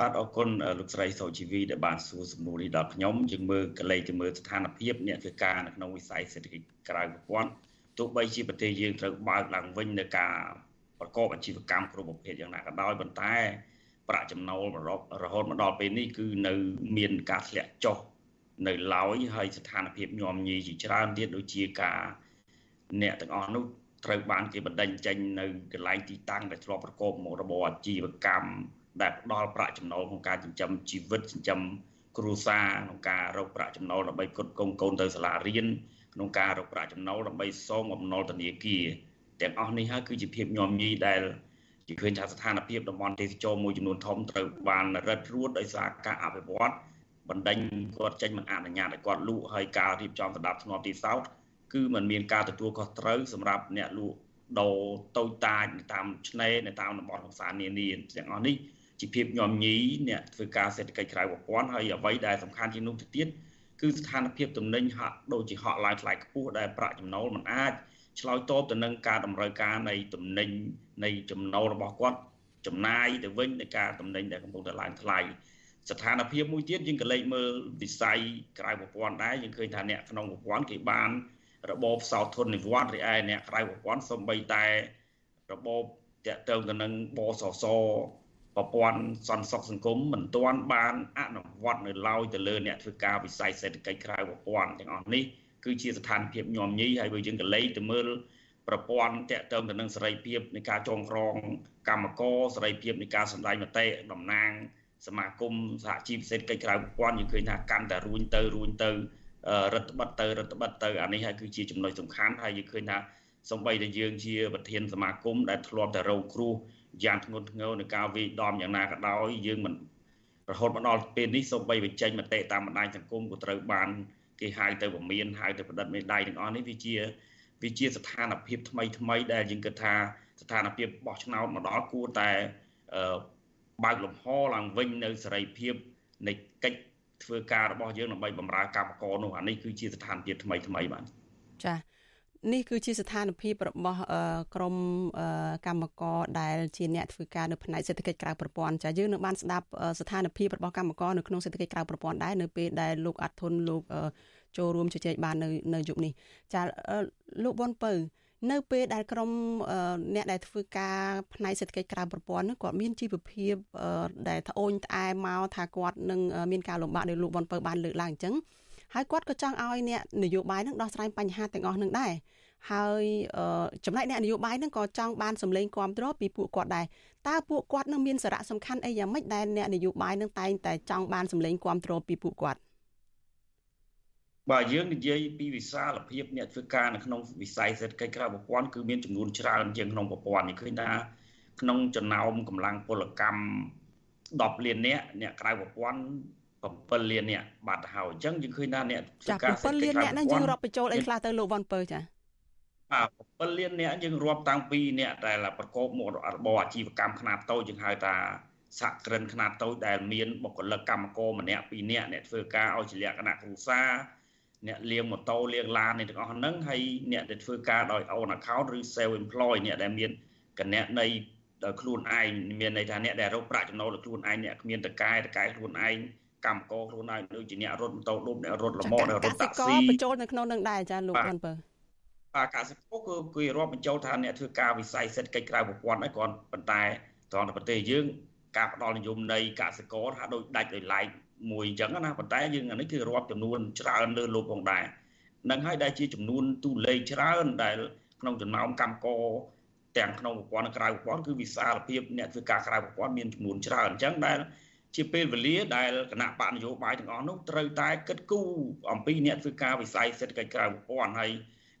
បាទអរគុណលោកស្រីសូជីវីដែលបានសួរសំណួរនេះដល់ខ្ញុំយើងមើលកលេចទៅមើលស្ថានភាពអ្នកធ្វើការនៅក្នុងវិស័យសេដ្ឋកិច្ចក្រៅប្រព័ន្ធទោះបីជាប្រទេសយើងត្រូវបើកឡើងវិញនៅការប្រកបអាជីវកម្មគ្រប់ប្រភេទយ៉ាងណាក៏ដោយប៉ុន្តែប្រាក់ចំណូលរហូតមកដល់ពេលនេះគឺនៅមានការធ្លាក់ចុះនៅឡើយហើយស្ថានភាពញោមញីជាច្រើនទៀតដូចជាការអ្នកទាំងអស់នោះត្រូវបានគេបណ្ដេញចេញនៅកន្លែងទីតាំងដែលធ្លាប់ប្រកបមុខរបរអាជីវកម្ម ដែលផ្ដល់ប្រាក់ចំណូលក្នុងការចិញ្ចឹមជីវិតចិញ្ចឹមគ្រួសារក្នុងការរកប្រាក់ចំណូលដើម្បីផ្គត់ផ្គង់កូនទៅសាលារៀនក្នុងការរកប្រាក់ចំណូលដើម្បីសងបំណុលធនាគារទាំងអស់នេះហើយគឺជាភាពញោមញីដែលជាឃើញថាស្ថានភាពតំបន់ទេសចរមួយចំនួនធំត្រូវបានរឹតរួតដោយសារការអភិវឌ្ឍបណ្ដេញគាត់ចេញមិនអនុញ្ញាតឲ្យគាត់លក់ហើយការរៀបចំសម្ដាប់ធ្នាប់ទីសោតគឺมันមានការទទួលខុសត្រូវសម្រាប់អ្នកលក់ដូរតូចតាចនៅតាមឆ្នេរនៅតាមតំបន់កំសាន្តនានាទាំងអស់នេះ ជាភាពញោមញីអ្នកធ្វើការសេដ្ឋកិច្ចក្រៅប្រព័ន្ធហើយអ្វីដែលសំខាន់ជាងនោះទៅទៀតគឺស្ថានភាពទំនិញហាក់ដូចជាហក់ឡើងថ្លៃខ្ពស់ដែលប្រាក់ចំណូលមិនអាចឆ្លើយតបទៅនឹងការតម្រូវការនៃទំនិញនៃចំណូលរបស់គាត់ចំណាយទៅវិញនៃការទំនិញដែលកំពុងតែឡើងថ្លៃស្ថានភាពមួយទៀតយើងក៏លេចមើលវិស័យក្រៅប្រព័ន្ធដែរយើងឃើញថាអ្នកក្នុងប្រព័ន្ធគេបានរបបផ្សោតធននិវត្តន៍រីឯអ្នកក្រៅប្រព័ន្ធសំបីតែរបបតាក់ទងទៅនឹងបសស ប្រព័ន្ធសន្តិសុខសង្គមមិនទាន់បានអនុវត្តនៅឡើយទៅលើអ្នកធ្វើការវិស័យសេដ្ឋកិច្ចក្រៅប្រព័ន្ធទាំងអស់នេះគឺជាស្ថានភាពញោមញីហើយបើយើងកលេចទៅមើលប្រព័ន្ធតាក់ទងទៅនឹងសេរីភាពនៃការចងក្រងកម្មករសេរីភាពនៃការសម្ដែងមតិតំណាងសមាគមសហជីពសេដ្ឋកិច្ចក្រៅប្រព័ន្ធយើងឃើញថាកាន់តែរួញទៅរួញទៅរដ្ឋបတ်ទៅរដ្ឋបတ်ទៅអានេះហើយគឺជាចំណុចសំខាន់ហើយយើងឃើញថាសំបីតែយើងជាប្រធានសមាគមដែលធ្លាប់តែរងគ្រោះ យ៉ាងធ្ងន់ធ្ងរនៅការវាយដំយ៉ាងណាក៏ដោយយើងមិនរហូតមកដល់ពេលនេះសូម្បីបញ្ចេញមតិតាមបណ្ដាញសង្គមក៏ត្រូវបានគេហៅទៅពមៀនហៅទៅប្រឌិតមេដៃទាំងអស់នេះវាជាវាជាស្ថានភាពថ្មីថ្មីដែលយើងគិតថាស្ថានភាពបោះឆ្នោតមកដល់គួរតែបើកលំហឡើងវិញនៅសេរីភាពនៃកិច្ចធ្វើការរបស់យើងដើម្បីបម្រើកម្មករនោះអានេះគឺជាស្ថានភាពថ្មីថ្មីបាទចា៎ នេះគឺជាស្ថានភាពរបស់ក្រមកម្មករដែលជាអ្នកធ្វើការនៅផ្នែកសេដ្ឋកិច្ចក្រៅប្រព័ន្ធចាយើងនឹងបានស្ដាប់ស្ថានភាពរបស់កម្មករនៅក្នុងសេដ្ឋកិច្ចក្រៅប្រព័ន្ធដែរនៅពេលដែលលោកអាត់ធុនលោកចូលរួមជជែកបាននៅនៅយុគនេះចាលោកប៊ុនពៅនៅពេលដែលក្រមអ្នកដែលធ្វើការផ្នែកសេដ្ឋកិច្ចក្រៅប្រព័ន្ធនោះគាត់មានជីវភាពដែលត្អូញត្អែមកថាគាត់នឹងមានការលំបាកដោយលោកប៊ុនពៅបានលើកឡើងអញ្ចឹង ហើយគាត់ក៏ចង់ឲ្យអ្នកនយោបាយនឹងដោះស្រាយបញ្ហាទាំងអស់នឹងដែរហើយចំណែកអ្នកនយោបាយនឹងក៏ចង់បានសម្លេងគ្រប់គ្រងពីពួកគាត់ដែរតើពួកគាត់នឹងមានសារៈសំខាន់អីយ៉ាងម៉េចដែលអ្នកនយោបាយនឹងតែងតែចង់បានសម្លេងគ្រប់គ្រងពីពួកគាត់បាទយើងនិយាយពីវិសាលភាពអ្នកធ្វើការនៅក្នុងវិស័យសេដ្ឋកិច្ចក្រៅប្រព័ន្ធគឺមានចំនួនច្រើនជាងក្នុងប្រព័ន្ធនេះឃើញថាក្នុងចំណោមកម្លាំងពលកម្ម10លាននាក់អ្នកក្រៅប្រព័ន្ធ 7លាននាក់បាត់ហើយអញ្ចឹងយើងឃើញថាអ្នកធ្វើការសេដ្ឋកិច្ចក្រៅប្រព័ន្ធ7លាននាក់ហ្នឹងយើងរាប់បញ្ចូលអីខ្លះទៅលោកវ៉ាន់ពើចាបាទ7លាននាក់យើងរាប់តាំងពីអ្នកដែលប្រកបមុខរបរអាជីវកម្មខ្នាតតូចយើងហៅថាសហគ្រិនខ្នាតតូចដែលមានបុគ្គលិកកម្មករម្នាក់ពីរនាក់អ្នកធ្វើការឲ្យជាលក្ខណៈគ្រួសារអ្នកលាងម៉ូតូលាងឡាននេះទាំងអស់ហ្នឹងហើយអ្នកដែលធ្វើការដោយ own account ឬ self employed អ្នកដែលមានគណនៃដោយខ្លួនឯងមានន័យថាអ្នកដែលរកប្រាក់ចំណូលដោយខ្លួនឯងអ្នកគ្មានតកែតកែខ្លួនឯង កម្មករខ្លួនឯងដូចជាអ្នករត់ម៉ូតូឌុបអ្នករត់លម៉អ្នករត់តាក់ស៊ីបញ្ចូលនៅក្នុងនឹងដែរចាលោកប៉ុនពើបាទកសិករគឺគេរាប់បញ្ចូលថាអ្នកធ្វើការវិស័យសេដ្ឋកិច្ចក្រៅប្រព័ន្ធហើយគាត់ប៉ុន្តែត្រង់តែប្រទេសយើងការផ្ដល់និយមនៃកសិករថាដូចដាច់ដោយឡែកមួយអញ្ចឹងណាប៉ុន្តែយើងអានេះគឺរាប់ចំនួនច្រើនលើលោកផងដែរនឹងហើយដែលជាចំនួនទូលេខច្រើនដែលក្នុងចំណោមកម្មករទាំងក្នុងប្រព័ន្ធក្រៅប្រព័ន្ធគឺវិសាលភាពអ្នកធ្វើការក្រៅប្រព័ន្ធមានចំនួនច្រើនអញ្ចឹងដែល ជាពេលវេលាដែលគណៈបកនយោបាយទាំងអស់នោះត្រូវតែគិតគូរអំពីអ្នកធ្វើការវិស័យសេដ្ឋកិច្ចក្រៅប្រព័ន្ធហើយ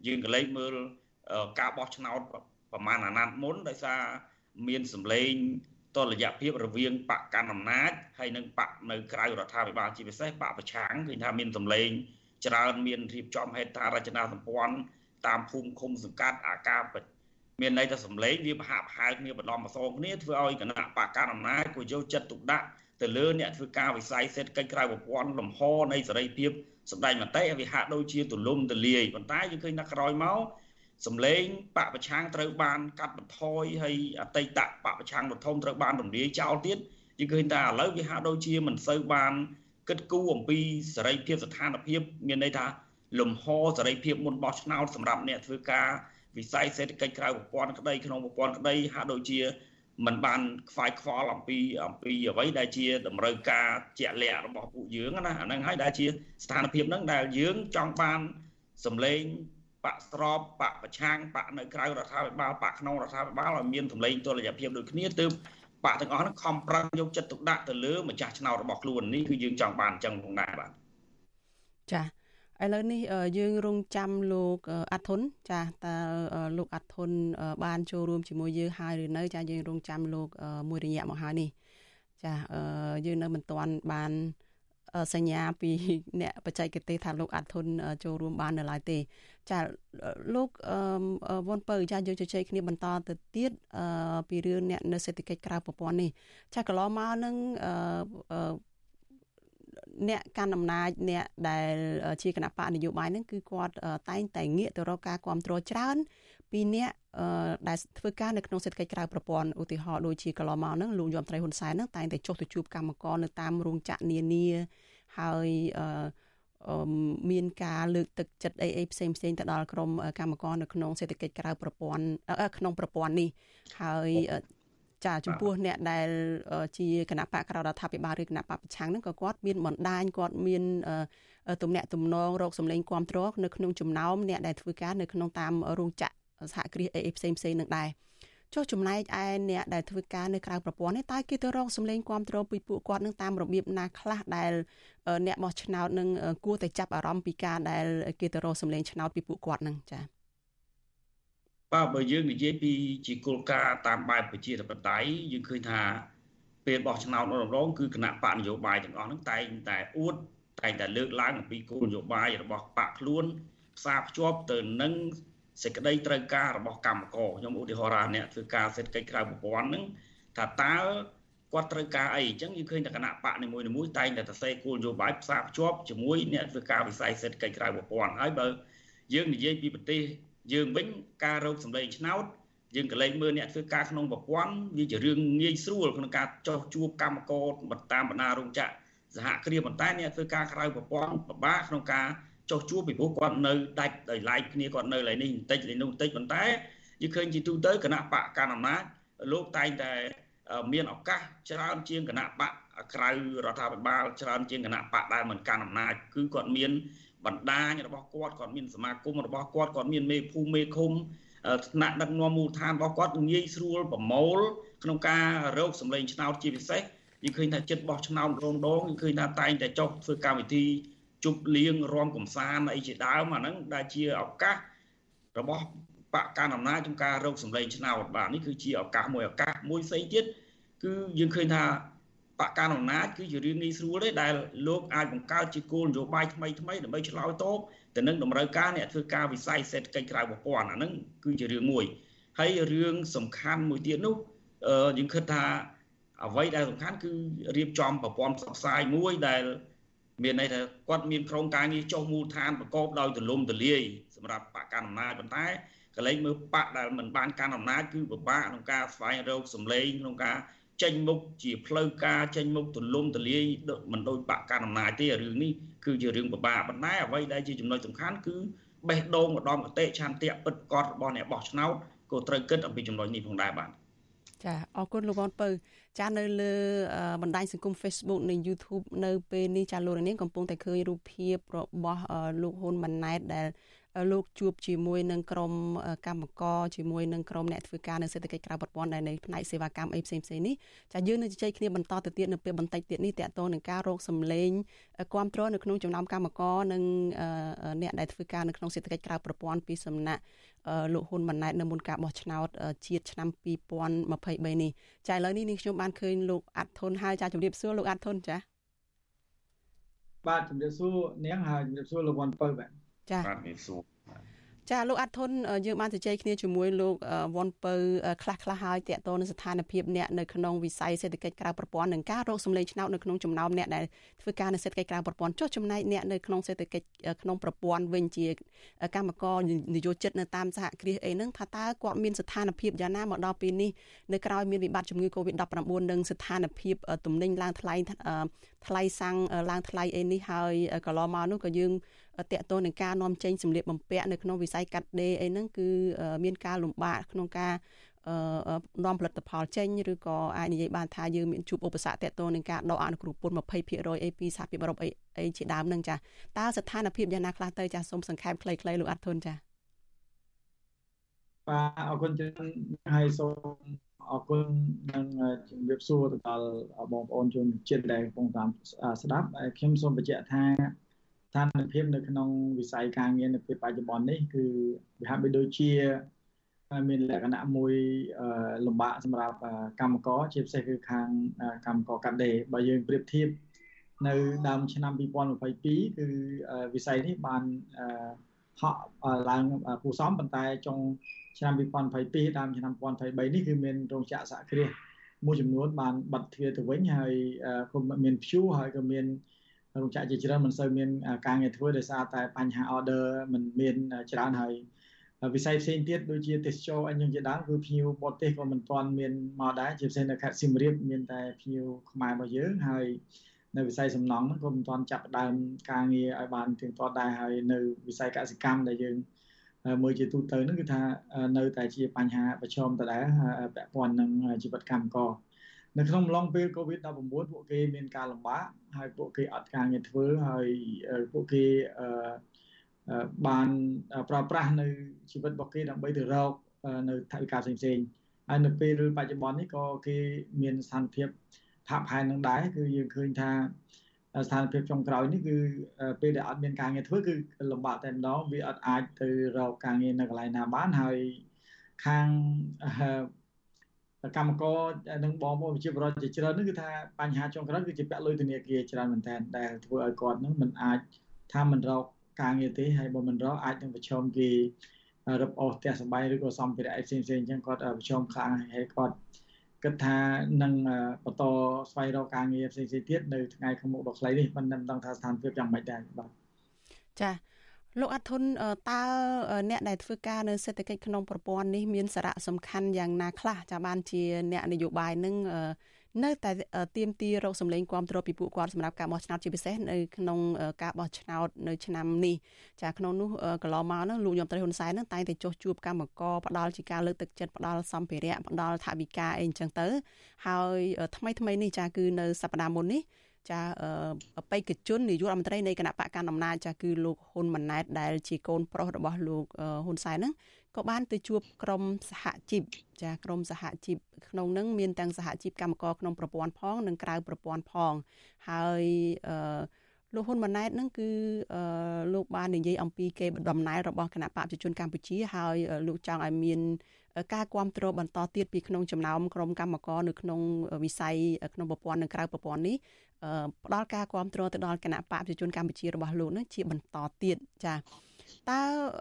យើងក៏លេចមើលការបោះឆ្នោតប្រមាណអាណត្តិមុនដោយសារមានសម្លេងតលយៈភាពរវាងបកកណ្ដាលអំណាចហើយនិងបកនៅក្រៅរដ្ឋាភិបាលជាពិសេសបកប្រឆាំងឃើញថាមានសម្លេងច្រើនមានរៀបចំហេដ្ឋារចនាសម្ព័ន្ធតាមភូមិឃុំសង្កាត់អាការមានន័យថាសម្លេងវាប្រហាក់ប្រហែលគ្នាបន្លំបន្សងគ្នាធ្វើឲ្យគណៈបកកណ្ដាលអំណាចក៏យកចិត្តទុកដាក់ ទៅលើអ្នកធ្វើការវិស័យសេដ្ឋកិច្ចក្រៅប្រព័ន្ធលំហនៃសេរីភាពសម្ដែងមតិវាហាក់ដូចជាទូលំទូលាយប៉ុន្តែយើងឃើញថាក្រោយមកសម្លេងបកប្រឆាំងត្រូវបានកាត់បន្ថយហើយអតីតបកប្រឆាំងដ៏ធំត្រូវបានរំលាយចោលទៀតយើងឃើញថាឥឡូវវាហាក់ដូចជាមិនសូវបានគិតគូរអំពីសេរីភាពស្ថានភាពមានន័យថាលំហសេរីភាពមុនបោះឆ្នោតសម្រាប់អ្នកធ្វើការវិស័យសេដ្ឋកិច្ចក្រៅប្រព័ន្ធក្តីក្នុងប្រព័ន្ធក្តីហាក់ដូចជា มันបានខ្វាយខ្វល់អំពីអំពីអ្វីដែលជាតម្រូវការជាក់លាក់របស់ពួកយើងណាអាហ្នឹងហើយដែលជាស្ថានភាពហ្នឹងដែលយើងចង់បានសម្លេងបកស្របបកប្រឆាំងបកនៅក្រៅរដ្ឋាភិបាលបកក្នុងរដ្ឋាភិបាលឲ្យមានសម្លេងតុល្យភាពដូចគ្នាទើបបកទាំងអស់ហ្នឹងខំប្រឹងយកចិត្តទុកដាក់ទៅលើម្ចាស់ឆ្នោតរបស់ខ្លួននេះគឺយើងចង់បានអញ្ចឹងផងដែរបាទចា ឥឡូវនេះយើងរងចាំលោកអាត់ធុនចាតើលោកអាត់ធុនបានចូលរួមជាមួយយើងហើយឬនៅចាយើងរងចាំលោកមួយរយៈមកហើយនេះចាយើងនៅមិនទាន់បានសញ្ញាពីអ្នកបច្ចេកទេសថាលោកអាត់ធុនចូលរួមបាននៅឡើយទេ ចាលោកវ៉ុនពៅចាយើងជជែកគ្នាបន្តទៅទៀតពីរឿងអ្នកនៅសេដ្ឋកិច្ចក្រៅប្រព័ន្ធនេះចាកន្លងមកនឹង អ្នកកាន់អំណាចអ្នកដែលជាគណៈបកនយោបាយហ្នឹងគឺគាត់តែងតែងាកទៅរកការគ្រប់គ្រងច្រើនពីអ្នកដែលធ្វើការនៅក្នុងសេដ្ឋកិច្ចក្រៅប្រព័ន្ធឧទាហរណ៍ដូចជាកន្លងមកហ្នឹងលោកយមត្រីហ៊ុនសែនហ្នឹងតែងតែចុះទៅជួបកម្មករនៅតាមរោងចក្រនានាហើយមានការលើកទឹកចិត្តអីអីផ្សេងផ្សេងទៅដល់ក្រុមកម្មករនៅក្នុងសេដ្ឋកិច្ចក្រៅប្រព័ន្ធក្នុងប្រព័ន្ធនេះហើយ ចាចំពោះអ្នកដែលជាគណៈបកក្រៅរដ្ឋាភិបាលឬគណៈបកប្រឆាំងហ្នឹងក៏គាត់មានបណ្ដាញគាត់មានទំនាក់ទំនងរកសម្លេងគ្រប់គ្រងនៅក្នុងចំណោមអ្នកដែលធ្វើការនៅក្នុងតាមរោងចក្រសហគ្រាសអីផ្សេងផ្សេងនឹងដែរចុះចំណែកឯអ្នកដែលធ្វើការនៅក្រៅប្រព័ន្ធនេះតើគេទៅរកសម្លេងគ្រប់គ្រងពីពួកគាត់នឹងតាមរបៀបណាខ្លះដែលអ្នកបោះឆ្នោតនឹងគួរតែចាប់អារម្មណ៍ពីការដែលគេទៅរកសម្លេងឆ្នោតពីពួកគាត់នឹងចា៎ បាទបើយើងនិយាយពីជាគោលការណ៍តាមបែបប្រជាធិបតេយ្យយើងឃើញថាពេលបោះឆ្នោតម្ដងគឺគណៈបកនយោបាយទាំងអស់ហ្នឹងតែងតែអួតតែងតែលើកឡើងអំពីគោលនយោបាយរបស់បកខ្លួនផ្សារភ្ជាប់ទៅនឹងសេចក្តីត្រូវការរបស់កម្មករខ្ញុំឧទាហរណ៍អ្នកធ្វើការសេដ្ឋកិច្ចក្រៅប្រព័ន្ធហ្នឹងថាតើគាត់ត្រូវការអីអញ្ចឹងយើងឃើញតែគណៈបកនីមួយៗតែងតែសរសេរគោលនយោបាយផ្សារភ្ជាប់ជាមួយអ្នកធ្វើការវិស័យសេដ្ឋកិច្ចក្រៅប្រព័ន្ធហើយបើយើងនិយាយពីប្រទេស យើងវិញការរកសម្លេងឆ្នោតយើងក៏លែងមើលអ្នកធ្វើការក្នុងប្រព័ន្ធវាជារឿងងាយស្រួលក្នុងការចោះជួបកម្មករតាមបណ្ដារោងចក្រសហគ្រាសប៉ុន្តែអ្នកធ្វើការក្រៅប្រព័ន្ធពិបាកក្នុងការចោះជួបពីព្រោះគាត់នៅដាច់ដោយឡែកគ្នាគាត់នៅឡើយនេះបន្តិចឡើយនោះបន្តិចប៉ុន្តែយើងឃើញជាទូទៅគណៈបកកណ្ដាលអំណាចលោកតែងតែមានឱកាសច្រើនជាងគណៈបកក្រៅរដ្ឋាភិបាលច្រើនជាងគណៈបកដែលមិនកាន់អំណាចគឺគាត់មាន បណ្ដាញរបស់គាត់គាត់មានសមាគមរបស់គាត់គាត់មានមេភូមិមេឃុំថ្នាក់ដឹកនាំមូលដ្ឋានរបស់គាត់ងាយស្រួលប្រមូលក្នុងការរកសម្លេងឆ្នោតជាពិសេសយើងឃើញថាចិត្តបោះឆ្នោតរងដងយើងឃើញថាតែងតែចុះធ្វើកម្មវិធីជប់លៀងរំកំសាន្តអីជាដើមអាហ្នឹងដែលជាឱកាសរបស់បកកណ្ដាលអំណាចក្នុងការរកសម្លេងឆ្នោតបាទនេះគឺជាឱកាសមួយឱកាសមួយផ្សេងទៀតគឺយើងឃើញថា បកកណ្ដាលអំណាចគឺជារឿងងាយស្រួលទេដែលលោកអាចបង្កើតជាគោលនយោបាយថ្មីថ្មីដើម្បីឆ្លើយតបទៅនឹងតម្រូវការអ្នកធ្វើការវិស័យសេដ្ឋកិច្ចក្រៅប្រព័ន្ធអាហ្នឹងគឺជារឿងមួយហើយរឿងសំខាន់មួយទៀតនោះយើងគិតថាអ្វីដែលសំខាន់គឺរៀបចំប្រព័ន្ធផ្សព្វផ្សាយមួយដែលមានន័យថាគាត់មានក្រុមការងារចុះមូលដ្ឋានប្រកបដោយទលំទលាយសម្រាប់បកកណ្ដាលអំណាចប៉ុន្តែកលែងមើលបកដែលមិនបានកាន់អំណាចគឺពិបាកក្នុងការស្វែងរកសម្លេងក្នុងការ ចេញមុខជាផ្លូវការចេញមុខទលំទលាយមិនដូចបកកាន់អំណាចទេរឿងនេះគឺជារឿងពិបាកប៉ុន្តែអ្វីដែលជាចំណុចសំខាន់គឺបេះដូងម្ដងកតេឆន្ទៈពិតកតរបស់អ្នកបោះឆ្នោតក៏ត្រូវគិតអំពីចំណុចនេះផងដែរបាទចាអរគុណលោកវ៉ាន់ពៅចានៅលើបណ្ដាញសង្គម Facebook និង YouTube នៅពេលនេះចាលោករនាងកំពុងតែឃើញរូបភាពរបស់លោកហ៊ុនម៉ាណែតដែល លោកជួបជាមួយនឹងក្រុមកម្មករជាមួយនឹងក្រុមអ្នកធ្វើការនៅសេដ្ឋកិច្ចក្រៅប្រព័ន្ធដែលនៅផ្នែកសេវាកម្មអីផ្សេងផ្សេងនេះចាយើងនឹងជជែកគ្នាបន្តទៅទៀតនៅពេលបន្តិចទៀតនេះតកតងនឹងការរកសម្លេងគ្រប់គ្រងនៅក្នុងចំណោមកម្មករនិងអ្នកដែលធ្វើការនៅក្នុងសេដ្ឋកិច្ចក្រៅប្រព័ន្ធពីសំណាក់លោកហ៊ុនម៉ាណែតនៅមុនការបោះឆ្នោតជាតិឆ្នាំ2023នេះចាឥឡូវនេះនាងខ្ញុំបានឃើញលោកអាត់ធុនហើយចាជំរាបសួរលោកអាត់ធុនចាបាទជំរាបសួរនាងហើយជំរាបសួរលោកវ៉ាន់ពៅបាទ ចាបាទមានសួរចាលោកអាត់ធុនយើងបានជជែកគ្នាជាមួយលោកវ៉ុនពៅខ្លះខ្លះហើយតកតនៅស្ថានភាពអ្នកនៅក្នុងវិស័យសេដ្ឋកិច្ចក្រៅប្រព័ន្ធនិងការរកសម្លេងឆ្នោតនៅក្នុងចំណោមអ្នកដែលធ្វើការនៅសេដ្ឋកិច្ចក្រៅប្រព័ន្ធចុះចំណែកអ្នកនៅក្នុងសេដ្ឋកិច្ចក្នុងប្រព័ន្ធវិញជាកម្មករនយោជិតនៅតាមសហគ្រាសអីហ្នឹងថាតើគាត់មានស្ថានភាពយ៉ាងណាមកដល់ពេលនេះនៅក្រៅមានវិបត្តិជំងឺ Covid-19 និងស្ថានភាពទំនិញឡើងថ្លៃថ្លៃសាំងឡើងថ្លៃអីនេះហើយកន្លងមកនោះក៏យើង តកតនឹងការនាំចេញសម្លៀកបំពាក់នៅក្នុងវិស័យកាត់ដេរអីហ្នឹងគឺមានការលំបាកក្នុងការនាំផលិតផលចេញឬក៏អាចនិយាយបានថាយើងមានជួបឧបសគ្គតកតនឹងការដកអនុគ្រោះពន្ធ20%អីពីសហភាពអឺរ៉ុបអីអីជាដើមហ្នឹងចាតើស្ថានភាពយ៉ាងណាខ្លះទៅចាសូមសង្ខេបខ្លីៗលោកអាត់ធុនចាបាទអរគុណច្រើនហើយសូមអរគុណនិងជំរាបសួរទៅដល់បងប្អូនជនជាតិដែលកំពុងតាមស្ដាប់ខ្ញុំសូមបញ្ជាក់ថា ស្ថានភាពនៅក្នុងវិស័យការងារនៅពេលបច្ចុប្បន្ននេះគឺវាហាក់បីដូចជាមានលក្ខណៈមួយលំបាកសម្រាប់កម្មករជាពិសេសគឺខាងកម្មករកាត់ដេរបើយើងប្រៀបធៀបនៅដើមឆ្នាំ2022គឺវិស័យនេះបានហក់ឡើងពូសំប៉ុន្តែចុងឆ្នាំ2022ដើមឆ្នាំ2023នេះគឺមានរោងចក្រសហគ្រាសមួយចំនួនបានបិទទ្វារទៅវិញហើយក៏មានព្យួរហើយក៏មាន រោងចក្រជាច្រើនមិនសូវមានការងារធ្វើដោយសារតែបញ្ហា order មិនមានច្រើនហើយវិស័យផ្សេងទៀតដូចជាទេសចរអញ្ចឹងជាដើមគឺភ្ញៀវបរទេសក៏មិនទាន់មានមកដែរជាពិសេសនៅខេត្តសៀមរាបមានតែភ្ញៀវខ្មែររបស់យើងហើយនៅវិស័យសំណង់ហ្នឹងក៏មិនទាន់ចាប់ផ្ដើមការងារឲ្យបានទៀងទាត់ដែរហើយនៅវិស័យកសិកម្មដែលយើងមើលជាទូទៅហ្នឹងគឺថានៅតែជាបញ្ហាប្រឈមដដែលពាក់ព័ន្ធនឹងជីវិតកម្មករ នៅក្នុងអំឡុងពេល COVID-19 ពួកគេមានការលំបាកហើយពួកគេអត់ការងារធ្វើហើយពួកគេបានប្រើប្រាស់នៅជីវិតរបស់គេដើម្បីទៅរកនៅថវិកាផ្សេងៗហើយនៅពេលបច្ចុប្បន្ននេះក៏គេមានស្ថានភាពផាកផែននឹងដែរគឺយើងឃើញថាស្ថានភាពចុងក្រោយនេះគឺពេលដែលអត់មានការងារធ្វើគឺលំបាកតែម្ដងវាអត់អាចទៅរកការងារនៅកន្លែងណាបានហើយខាង កម្មករនិងបងប្អូនប្រជាពលរដ្ឋជាច្រើននេះគឺថាបញ្ហាចុងក្រោយគឺជាពាក់លុយធនាគារច្រើនមែនទែនដែលធ្វើឲ្យគាត់នឹងមិនអាចថាមិនរកការងារទេហើយបើមិនរកអាចនឹងប្រឈមគេរឹបអូសផ្ទះសម្បែងឬក៏សម្ភារៈផ្សេងផ្សេងអញ្ចឹងគាត់ប្រឈមខ្លាំងហើយគាត់គិតថានឹងបន្តស្វែងរកការងារផ្សេងៗទៀតនៅថ្ងៃខាងមុខដ៏ខ្លីនេះមិនដឹងថាស្ថានភាពយ៉ាងម៉េចដែរបាទចា លោកអាធុនតើអ្នកដែលធ្វើការនៅសេដ្ឋកិច្ចក្នុងប្រព័ន្ធនេះមានសារៈសំខាន់យ៉ាងណាខ្លះចាបានជាអ្នកនយោបាយនឹងនៅតែទៀមទីរកសម្លេងគ្រប់គ្រងពីពួកគាត់សម្រាប់ការបោះឆ្នោតជាពិសេសនៅក្នុងការបោះឆ្នោតនៅឆ្នាំនេះចាក្នុងនោះកន្លងមកនោះលោកយមត្រីហ៊ុនសែននឹងតែងតែចុះជួបកម្មករផ្ដាល់ជាការលើកទឹកចិត្តផ្ដាល់សម្ភារៈផ្ដាល់ថវិកាអីអញ្ចឹងទៅហើយថ្មីថ្មីនេះចាគឺនៅសប្តាហ៍មុននេះ ចាអបេក្ខជននាយករដ្ឋមន្ត្រីនៃគណៈបកកណ្ដាលអំណាចចាគឺលោកហ៊ុនម៉ាណែតដែលជាកូនប្រុសរបស់លោកហ៊ុនសែនហ្នឹងក៏បានទៅជួបក្រុមសហជីពចាក្រុមសហជីពក្នុងនឹងមានទាំងសហជីពកម្មករក្នុងប្រព័ន្ធផង និងក្រៅប្រព័ន្ធផង ហើយអឺលោកហ៊ុនម៉ាណែតនឹងគឺលោកបាននិយាយអំពីគេដំណើររបស់គណៈបកប្រជាជនកម្ពុជាហើយលោកចង់ឲ្យមាន ការគ្រប់គ្រងបន្តទៀតពីក្នុងចំណោមក្រុមកម្មករនៅក្នុងវិស័យក្នុងប្រព័ន្ធនិងក្រៅប្រព័ន្ធនេះផ្ដល់ការគ្រប់គ្រងទៅដល់គណៈបកប្រជាជនកម្ពុជារបស់លោកនឹងជាបន្តទៀតចាតើ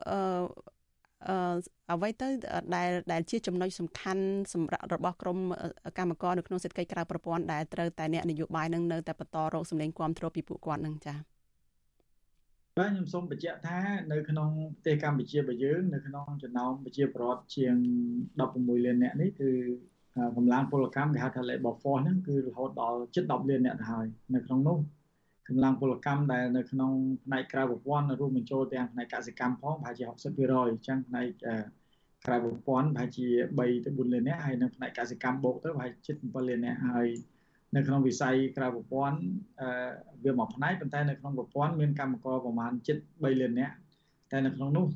អឺអ្វីទៅដែលដែលជាចំណុចសំខាន់សម្រាប់របស់ក្រមកម្មករនៅក្នុងសេដ្ឋកិច្ចក្រៅប្រព័ន្ធដែលត្រូវតែអ្នកនយោបាយនឹងនៅតែបន្តរកសម្លេងគ្រប់គ្រងពីពួកគាត់នឹងចា៎ បាទខ្ញុំសូមបញ្ជាក់ថានៅក្នុងប្រទេសកម្ពុជារបស់យើងនៅក្នុងចំណោមប្រជាពលរដ្ឋជាង16លាននាក់នេះគឺកម្លាំងពលកម្មគេហៅថា labor force ហ្នឹងគឺរហូតដល់ជិត10លាននាក់ទៅហើយនៅក្នុងនោះកម្លាំងពលកម្មដែលនៅក្នុងផ្នែកក្រៅប្រព័ន្ធរួមបញ្ចូលទាំងផ្នែកកសិកម្មផងប្រហែលជា60%អញ្ចឹងផ្នែកក្រៅប្រព័ន្ធប្រហែលជា3ទៅ4លាននាក់ហើយនៅផ្នែកកសិកម្មបូកទៅប្រហែលជិត7លាននាក់ហើយ នៅក្នុងវិស័យក្រៅប្រព័ន្ធអឺវាមួយផ្នែកប៉ុន្តែនៅក្នុងប្រព័ន្ធមានកម្មករប្រមាណជិត3លាននាក់តែនៅក្នុងនោះ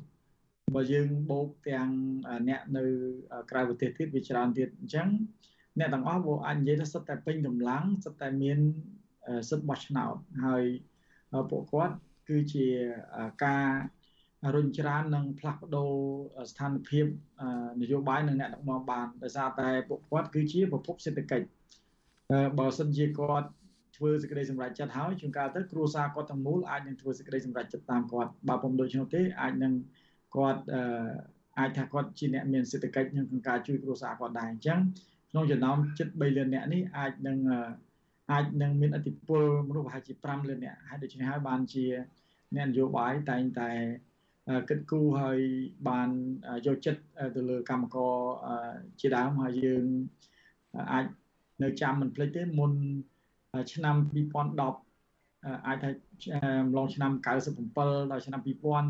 បើយើងបូកទាំងអ្នកនៅក្រៅប្រទេសទៀតវាច្រើនទៀតអញ្ចឹងអ្នកទាំងអស់វាអាចនិយាយថាសិតតែពេញកម្លាំងសិតតែមានសិទ្ធិបោះឆ្នោតហើយពួកគាត់គឺជាការរុញច្រាននិងផ្លាស់ប្ដូរស្ថានភាពនយោបាយនិងអ្នកដឹកនាំបានដោយសារតែពួកគាត់គឺជាប្រភពសេដ្ឋកិច្ច បើសិនជាគាត់ធ្វើសេចក្តីសម្រេចចិត្តហើយជួនកាលទៅគ្រួសារគាត់ទាំងមូលអាចនឹងធ្វើសេចក្តីសម្រេចចិត្តតាមគាត់បើពុំដូច្នោះទេអាចនឹងគាត់អាចថាគាត់ជាអ្នកមានសេដ្ឋកិច្ចក្នុងការជួយគ្រួសារគាត់ដែរអញ្ចឹងក្នុងចំណោមជិត3លានអ្នកនេះអាចនឹងអាចនឹងមានអធិពលមនុស្សប្រហែលជា5លានអ្នកហើយដូច្នេះហើយបានជាអ្នកនយោបាយតែងតែគិតគូរហើយបានយកចិត្តទៅលើកម្មករជាដើមហើយយើងអាច នៅចាំមិនភ្លេចទេមុនឆ្នាំ2010អាចថាម្លងឆ្នាំ97ដល់ឆ្នាំ2000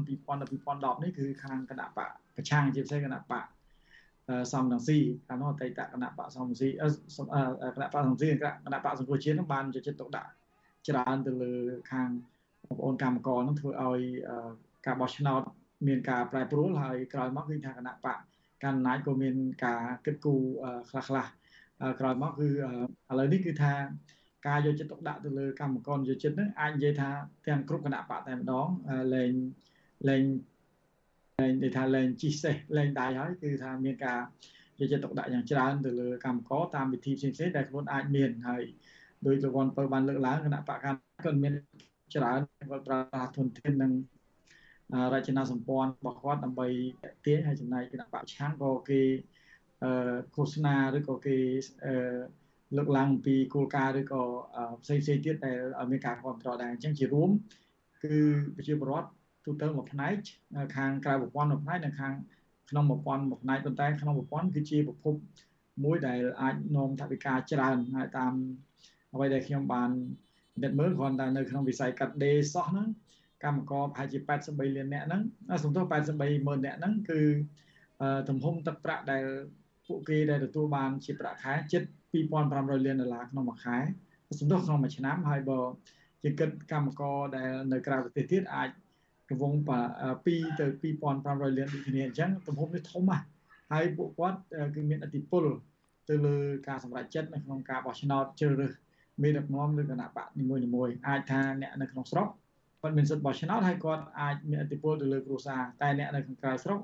2000ដល់2010នេះគឺខាងគណៈបកប្រឆាំងជាពិសេសគណៈបកសំរងស៊ីកាលនោះអតីតគណៈបកសំរងស៊ីគណៈបកសំរងស៊ីគណៈបកសង្គ្រោះជាតិនឹងបានយកចិត្តទុកដាក់ច្រើនទៅលើខាងបងប្អូនកម្មករនឹងធ្វើឲ្យការបោះឆ្នោតមានការប្រែប្រួលហើយក្រោយមកគឺថាគណៈបកកណ្ដាលក៏មានការគិតគូរខ្លះខ្លះ ក្រោយមកគឺឥឡូវនេះគឺថាការយកចិត្តទុកដាក់ទៅលើកម្មករយោចិត្តនឹងអាចនិយាយថាទាំងគ្រប់គណៈបកតែម្ដងលែងលែងលែងនិយាយថាលែងជីសេះលែងដៃហើយគឺថាមានការយកចិត្តទុកដាក់យ៉ាងច្រើនទៅលើកម្មករតាមវិធីផ្សេងៗដែលខ្លួនអាចមានហើយដោយលោកវ៉ាន់ពើបានលើកឡើងគណៈបកកម្មក៏មានច្រើនគាត់ប្រើប្រាស់ធនធាននិងរចនាសម្ព័ន្ធរបស់គាត់ដើម្បីទាញហើយចំណាយគណៈបកឆាំងក៏គេ ឃោសនាឬក៏គេលើកឡើងពីគោលការណ៍ឬក៏ផ្សេងផ្សេងទៀតដែលមានការគ្រប់គ្រងដែរអញ្ចឹងជារួមគឺប្រជាពលរដ្ឋទូទៅមួយផ្នែកខាងក្រៅប្រព័ន្ធមួយផ្នែកនិងខាងក្នុងប្រព័ន្ធមួយផ្នែកប៉ុន្តែក្នុងប្រព័ន្ធគឺជាប្រភពមួយដែលអាចនាំថវិកាច្រើនហើយតាមអ្វីដែលខ្ញុំបានពិនិត្យមើលគ្រាន់តែនៅក្នុងវិស័យកាត់ដេរសោះហ្នឹងកម្មករប្រហែលជា83លាននាក់ហ្នឹងសំទោស83ម៉ឺននាក់ហ្នឹងគឺទំហំទឹកប្រាក់ដែល ពួកគេដែលទទួលបានជាប្រាក់ខែជិត2500លានដុល្លារក្នុងមួយខែសំទោសក្នុងមួយឆ្នាំហើយបើជាគិតកម្មករដែលនៅក្រៅប្រទេសទៀតអាចរង្វង់2ទៅ2500លានដូចគ្នាអញ្ចឹងទំហំនេះធំណាស់ហើយពួកគាត់គឺមានអធិបុលទៅលើការសម្រេចចិត្តនៅក្នុងការបោះឆ្នោតជ្រើសរើសមេដឹកនាំឬគណៈបកនីមួយៗអាចថាអ្នកនៅក្នុងស្រុកគាត់មានសិទ្ធិបោះឆ្នោតហើយគាត់អាចមានអធិបុលទៅលើគ្រួសារតែអ្នកនៅក្នុងក្រៅស្រុក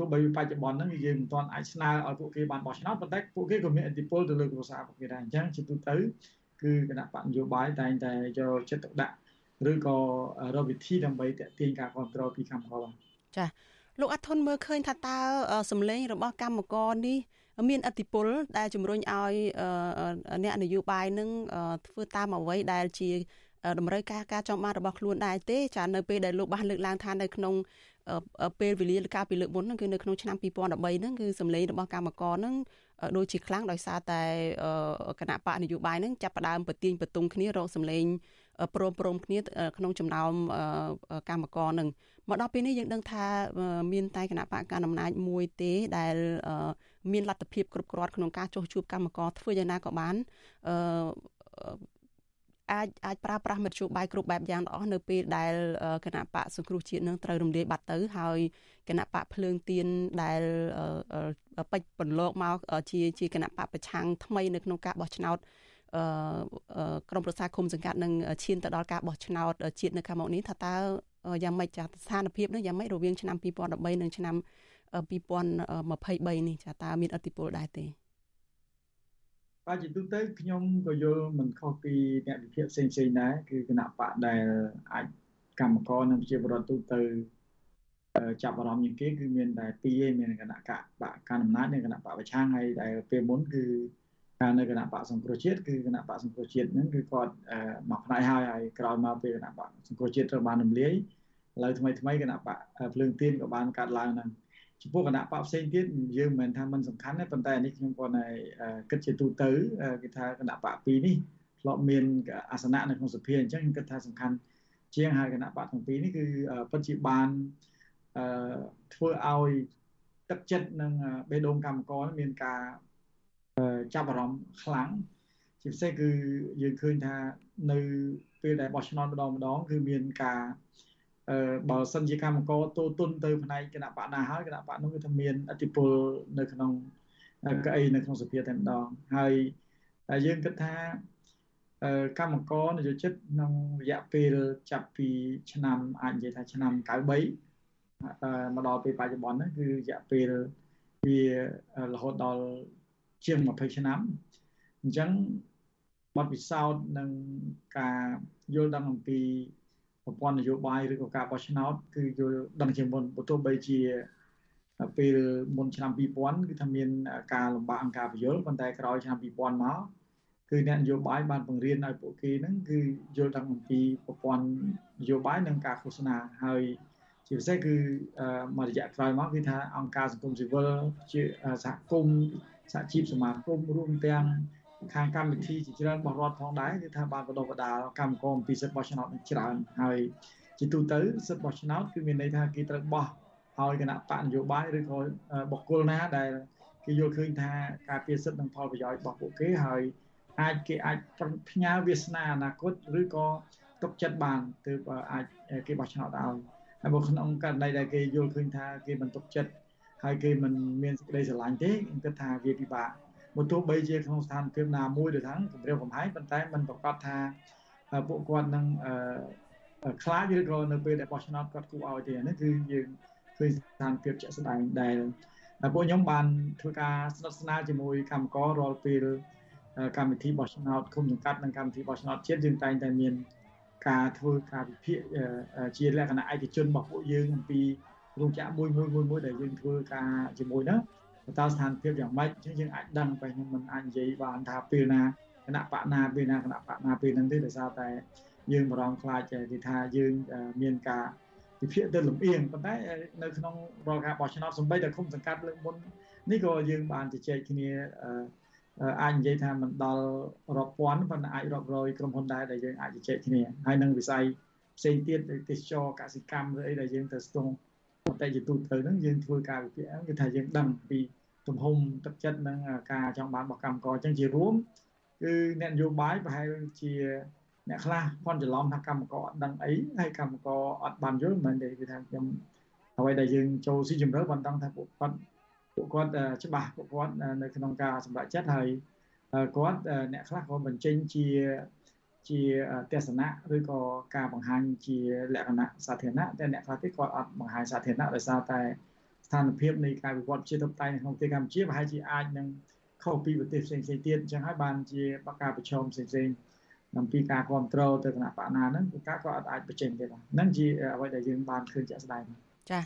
ទោះបីបច្ចុប្បន្នហ្នឹងយើងមិនទាន់អាចស្នើឲ្យពួកគេបានបោះឆ្នោតប៉ុន្តែពួកគេក៏មានអធិបុលទៅលើគ្រួសារពួកគេដែរអញ្ចឹងជាទូទៅគឺគណៈបកនយោបាយតែងតែយកចិត្តទុកដាក់ឬក៏រកវិធីដើម្បីតេទៀងការគ្រប់គ្រងពីកម្មករចាលោកអធុនមើលឃើញថាតើសម្លេងរបស់កម្មករនេះមានអធិបុលដែលជំរុញឲ្យអ្នកនយោបាយនឹងធ្វើតាមអ្វីដែលជាតម្រូវការការចង់បានរបស់ខ្លួនដែរទេចានៅពេលដែលលោកបានលើកឡើងថានៅក្នុង ពេលវេលាកាលពីលើកមុនហ្នឹងគឺនៅក្នុងឆ្នាំ2013ហ្នឹងគឺសម្លេងរបស់កម្មករហ្នឹងដូចជាខ្លាំងដោយសារតែគណៈបកនយោបាយហ្នឹងចាប់ផ្ដើមប្រទៀងប្រទង់គ្នារកសម្លេងព្រមព្រមគ្នាក្នុងចំណោមកម្មករនឹងមកដល់ពេលនេះយើងដឹងថាមានតែគណៈបកកណ្ដាលអំណាចមួយទេដែលមានលទ្ធភាពគ្រប់គ្រាន់ក្នុងការចោះជួបកម្មករធ្វើយ៉ាងណាក៏បាន អាចអាចប្រើប្រាស់មធ្យោបាយគ្រប់បែបយ៉ាងទាំងអស់នៅពេលដែលគណៈបកសង្គ្រោះជាតិនឹងត្រូវរំលាយបាត់ទៅហើយគណៈបកភ្លើងទៀនដែលពេចបន្លកមកជាជាគណៈបកប្រឆាំងថ្មីនៅក្នុងការបោះឆ្នោតក្រមប្រសាឃុំសង្កាត់នឹងឈានទៅដល់ការបោះឆ្នោតជាតិនៅខាងមុខនេះថាតើយ៉ាងម៉េចចាស្ថានភាពនេះយ៉ាងម៉េចរវាងឆ្នាំ2013និងឆ្នាំ2023នេះចាតើមានអតិពលដែរទេ បាទជាទូទៅខ្ញុំក៏យល់មិនខុសពីអ្នកវិភាគផ្សេងផ្សេងដែរគឺគណៈបកដែលអាចកម្មករនិងប្រជាពលរដ្ឋទូទៅចាប់អារម្មណ៍ជាងគេគឺមានតែពីរឯងមានគណៈបកកណ្ដាលអំណាចនិងគណៈបកប្រឆាំងហើយដែលពេលមុនគឺការនៅគណៈបកសង្គ្រោះជាតិគឺគណៈបកសង្គ្រោះជាតិហ្នឹងគឺគាត់មកផ្នែកហើយហើយក្រោយមកពេលគណៈបកសង្គ្រោះជាតិត្រូវបានរំលាយឥឡូវថ្មីថ្មីគណៈបកភ្លើងទៀនក៏បានកាត់ឡើងហ្នឹង ចំពោះគណៈបកផ្សេងទៀតយើងមិនមែនថាมันសំខាន់ទេប៉ុន្តែនេះខ្ញុំគាត់តែគិតជាទូទៅគេថាគណៈបកពីរនេះធ្លាប់មានអាសនៈនៅក្នុងសភាអញ្ចឹងខ្ញុំគិតថាសំខាន់ជាងហើយគណៈបកទាំងពីរនេះគឺពិតជាបានធ្វើឲ្យទឹកចិត្តនិងបេះដូងកម្មករមានការចាប់អារម្មណ៍ខ្លាំងជាពិសេសគឺយើងឃើញថានៅពេលដែលបោះឆ្នោតម្ដងម្ដងគឺមានការអឺ បើសិនជាកម្មករទូទុនទៅផ្នែកគណៈបកណាហើយគណៈបកនោះគឺថាមានអធិបុលនៅក្នុងកៅអីនៅក្នុងសភាតែម្ដងហើយយើងគិតថាកម្មករនយោជិតក្នុងរយៈពេលចាប់ពីឆ្នាំអាចនិយាយថាឆ្នាំ93មកដល់ពេលបច្ចុប្បន្នហ្នឹងគឺរយៈពេលវារហូតដល់ជាង20ឆ្នាំអញ្ចឹងបទពិសោធន៍និងការយល់ដឹងអំពី ប្រព័ន្ធនយោបាយឬក៏ការបោះឆ្នោតគឺយល់ដឹងជាមុនបើទោះបីជាពេលមុនឆ្នាំ2000គឺថាមានការលំបាកអង្គការពយល់ប៉ុន្តែក្រោយឆ្នាំ2000មកគឺអ្នកនយោបាយបានបង្រៀនឲ្យពួកគេហ្នឹងគឺយល់ដឹងអំពីប្រព័ន្ធនយោបាយនិងការឃោសនាហើយជាពិសេសគឺមករយៈក្រោយមកគឺថាអង្គការសង្គមស៊ីវិលជាសហគមន៍សហជីពសមាគមរួមទាំង ខាងកម្មវិធីជាច្រើនរបស់រដ្ឋផងដែរគឺថាបានបដិបដាលកម្មករអំពីសិទ្ធិបោះឆ្នោតនឹងច្រើនហើយជាទូទៅសិទ្ធិបោះឆ្នោតគឺមានន័យថាគេត្រូវបោះឲ្យគណៈបកនយោបាយឬក៏បុគ្គលណាដែលគេយល់ឃើញថាការពារសិទ្ធិនិងផលប្រយោជន៍របស់ពួកគេហើយអាចគេអាចផ្ញើវាសនាអនាគតឬក៏ទុកចិត្តបានទើបអាចគេបោះឆ្នោតឲ្យហើយបើក្នុងករណីដែលគេយល់ឃើញថាគេមិនទុកចិត្តហើយគេមិនមានសេចក្តីស្រឡាញ់ទេខ្ញុំគិតថាវាពិបាក មកទោះបីជាក្នុងស្ថានភាពណាមួយទៅថាគម្រាមកំហែងប៉ុន្តែมันប្រកាសថាពួកគាត់នឹងខ្លាចឬក៏នៅពេលដែលបោះឆ្នោតគាត់គូឲ្យទេនេះគឺយើងឃើញស្ថានភាពជាក់ស្ដែងដែលពួកខ្ញុំបានធ្វើការស្និទ្ធស្នាលជាមួយកម្មកររាល់ពេលកម្មវិធីបោះឆ្នោតគុំសង្កាត់និងកម្មវិធីបោះឆ្នោតជាតិយើងតែងតែមានការធ្វើការវិភាគជាលក្ខណៈឯកជនរបស់ពួកយើងអំពីរោងចក្រមួយមួយមួយមួយដែលយើងធ្វើការជាមួយនោះ តើស្ថានភាពយ៉ាងម៉េចអញ្ចឹងយើងអាចដឹងតែខ្ញុំមិនអាចនិយាយបានថាពេលណាគណៈបកណាពេលណាគណៈបកណាពេលហ្នឹងទេដោយសារតែយើងបារម្ភខ្លាចគេថាយើងមានការវិភាគទៅលំអៀងប៉ុន្តែនៅក្នុងរាល់ការបោះឆ្នោតសម្បីតែគុំសង្កាត់លើកមុននេះក៏យើងបានជជែកគ្នាអាចនិយាយថាមិនដល់រាប់ពាន់ប៉ុន្តែអាចរាប់រយក្រុមហ៊ុនដែរដែលយើងអាចជជែកគ្នាហើយនឹងវិស័យផ្សេងទៀតទេសចរកសិកម្មឬអីដែលយើងទៅស្ទង់អ តិជាទូទៅហ្នឹងយើងធ្វើការវិភាគគឺថាយើងដឹងពីទំហំទឹកចិត្តនិងការចង់បានរបស់កម្មករអញ្ចឹងជារួមគឺអ្នកនយោបាយប្រហែលជាអ្នកខ្លះផន់ច្រឡំថាកម្មករអត់ដឹងអីហើយកម្មករអត់បានយល់មិនទេគឺថាខ្ញុំអ្វីដែលយើងចូលស៊ីជម្រៅបានដឹងថាពួកគាត់ពួកគាត់ច្បាស់ពួកគាត់នៅក្នុងការសម្រេចចិត្តហើយគាត់អ្នកខ្លះក៏បញ្ចេញជា ជាទស្សនៈឬក៏ការបង្ហាញជាលក្ខណៈសាធារណៈតែអ្នកខ្លះទៀតគាត់អត់បង្ហាញសាធារណៈដោយសារតែស្ថានភាពនៃការវិវត្តជាធិបតេយ្យនៅក្នុងប្រទេសកម្ពុជាប្រហែលជាអាចនឹងខុសពីប្រទេសផ្សេងៗទៀតអញ្ចឹងហើយបានជាបកការប្រឈមផ្សេងៗអំពីការគ្រប់គ្រងទៅគណៈបកណាហ្នឹងគឺការក៏អត់អាចបញ្ចេញទេបាទហ្នឹងជាអ្វីដែលយើងបានឃើញជាក់ស្ដែងចា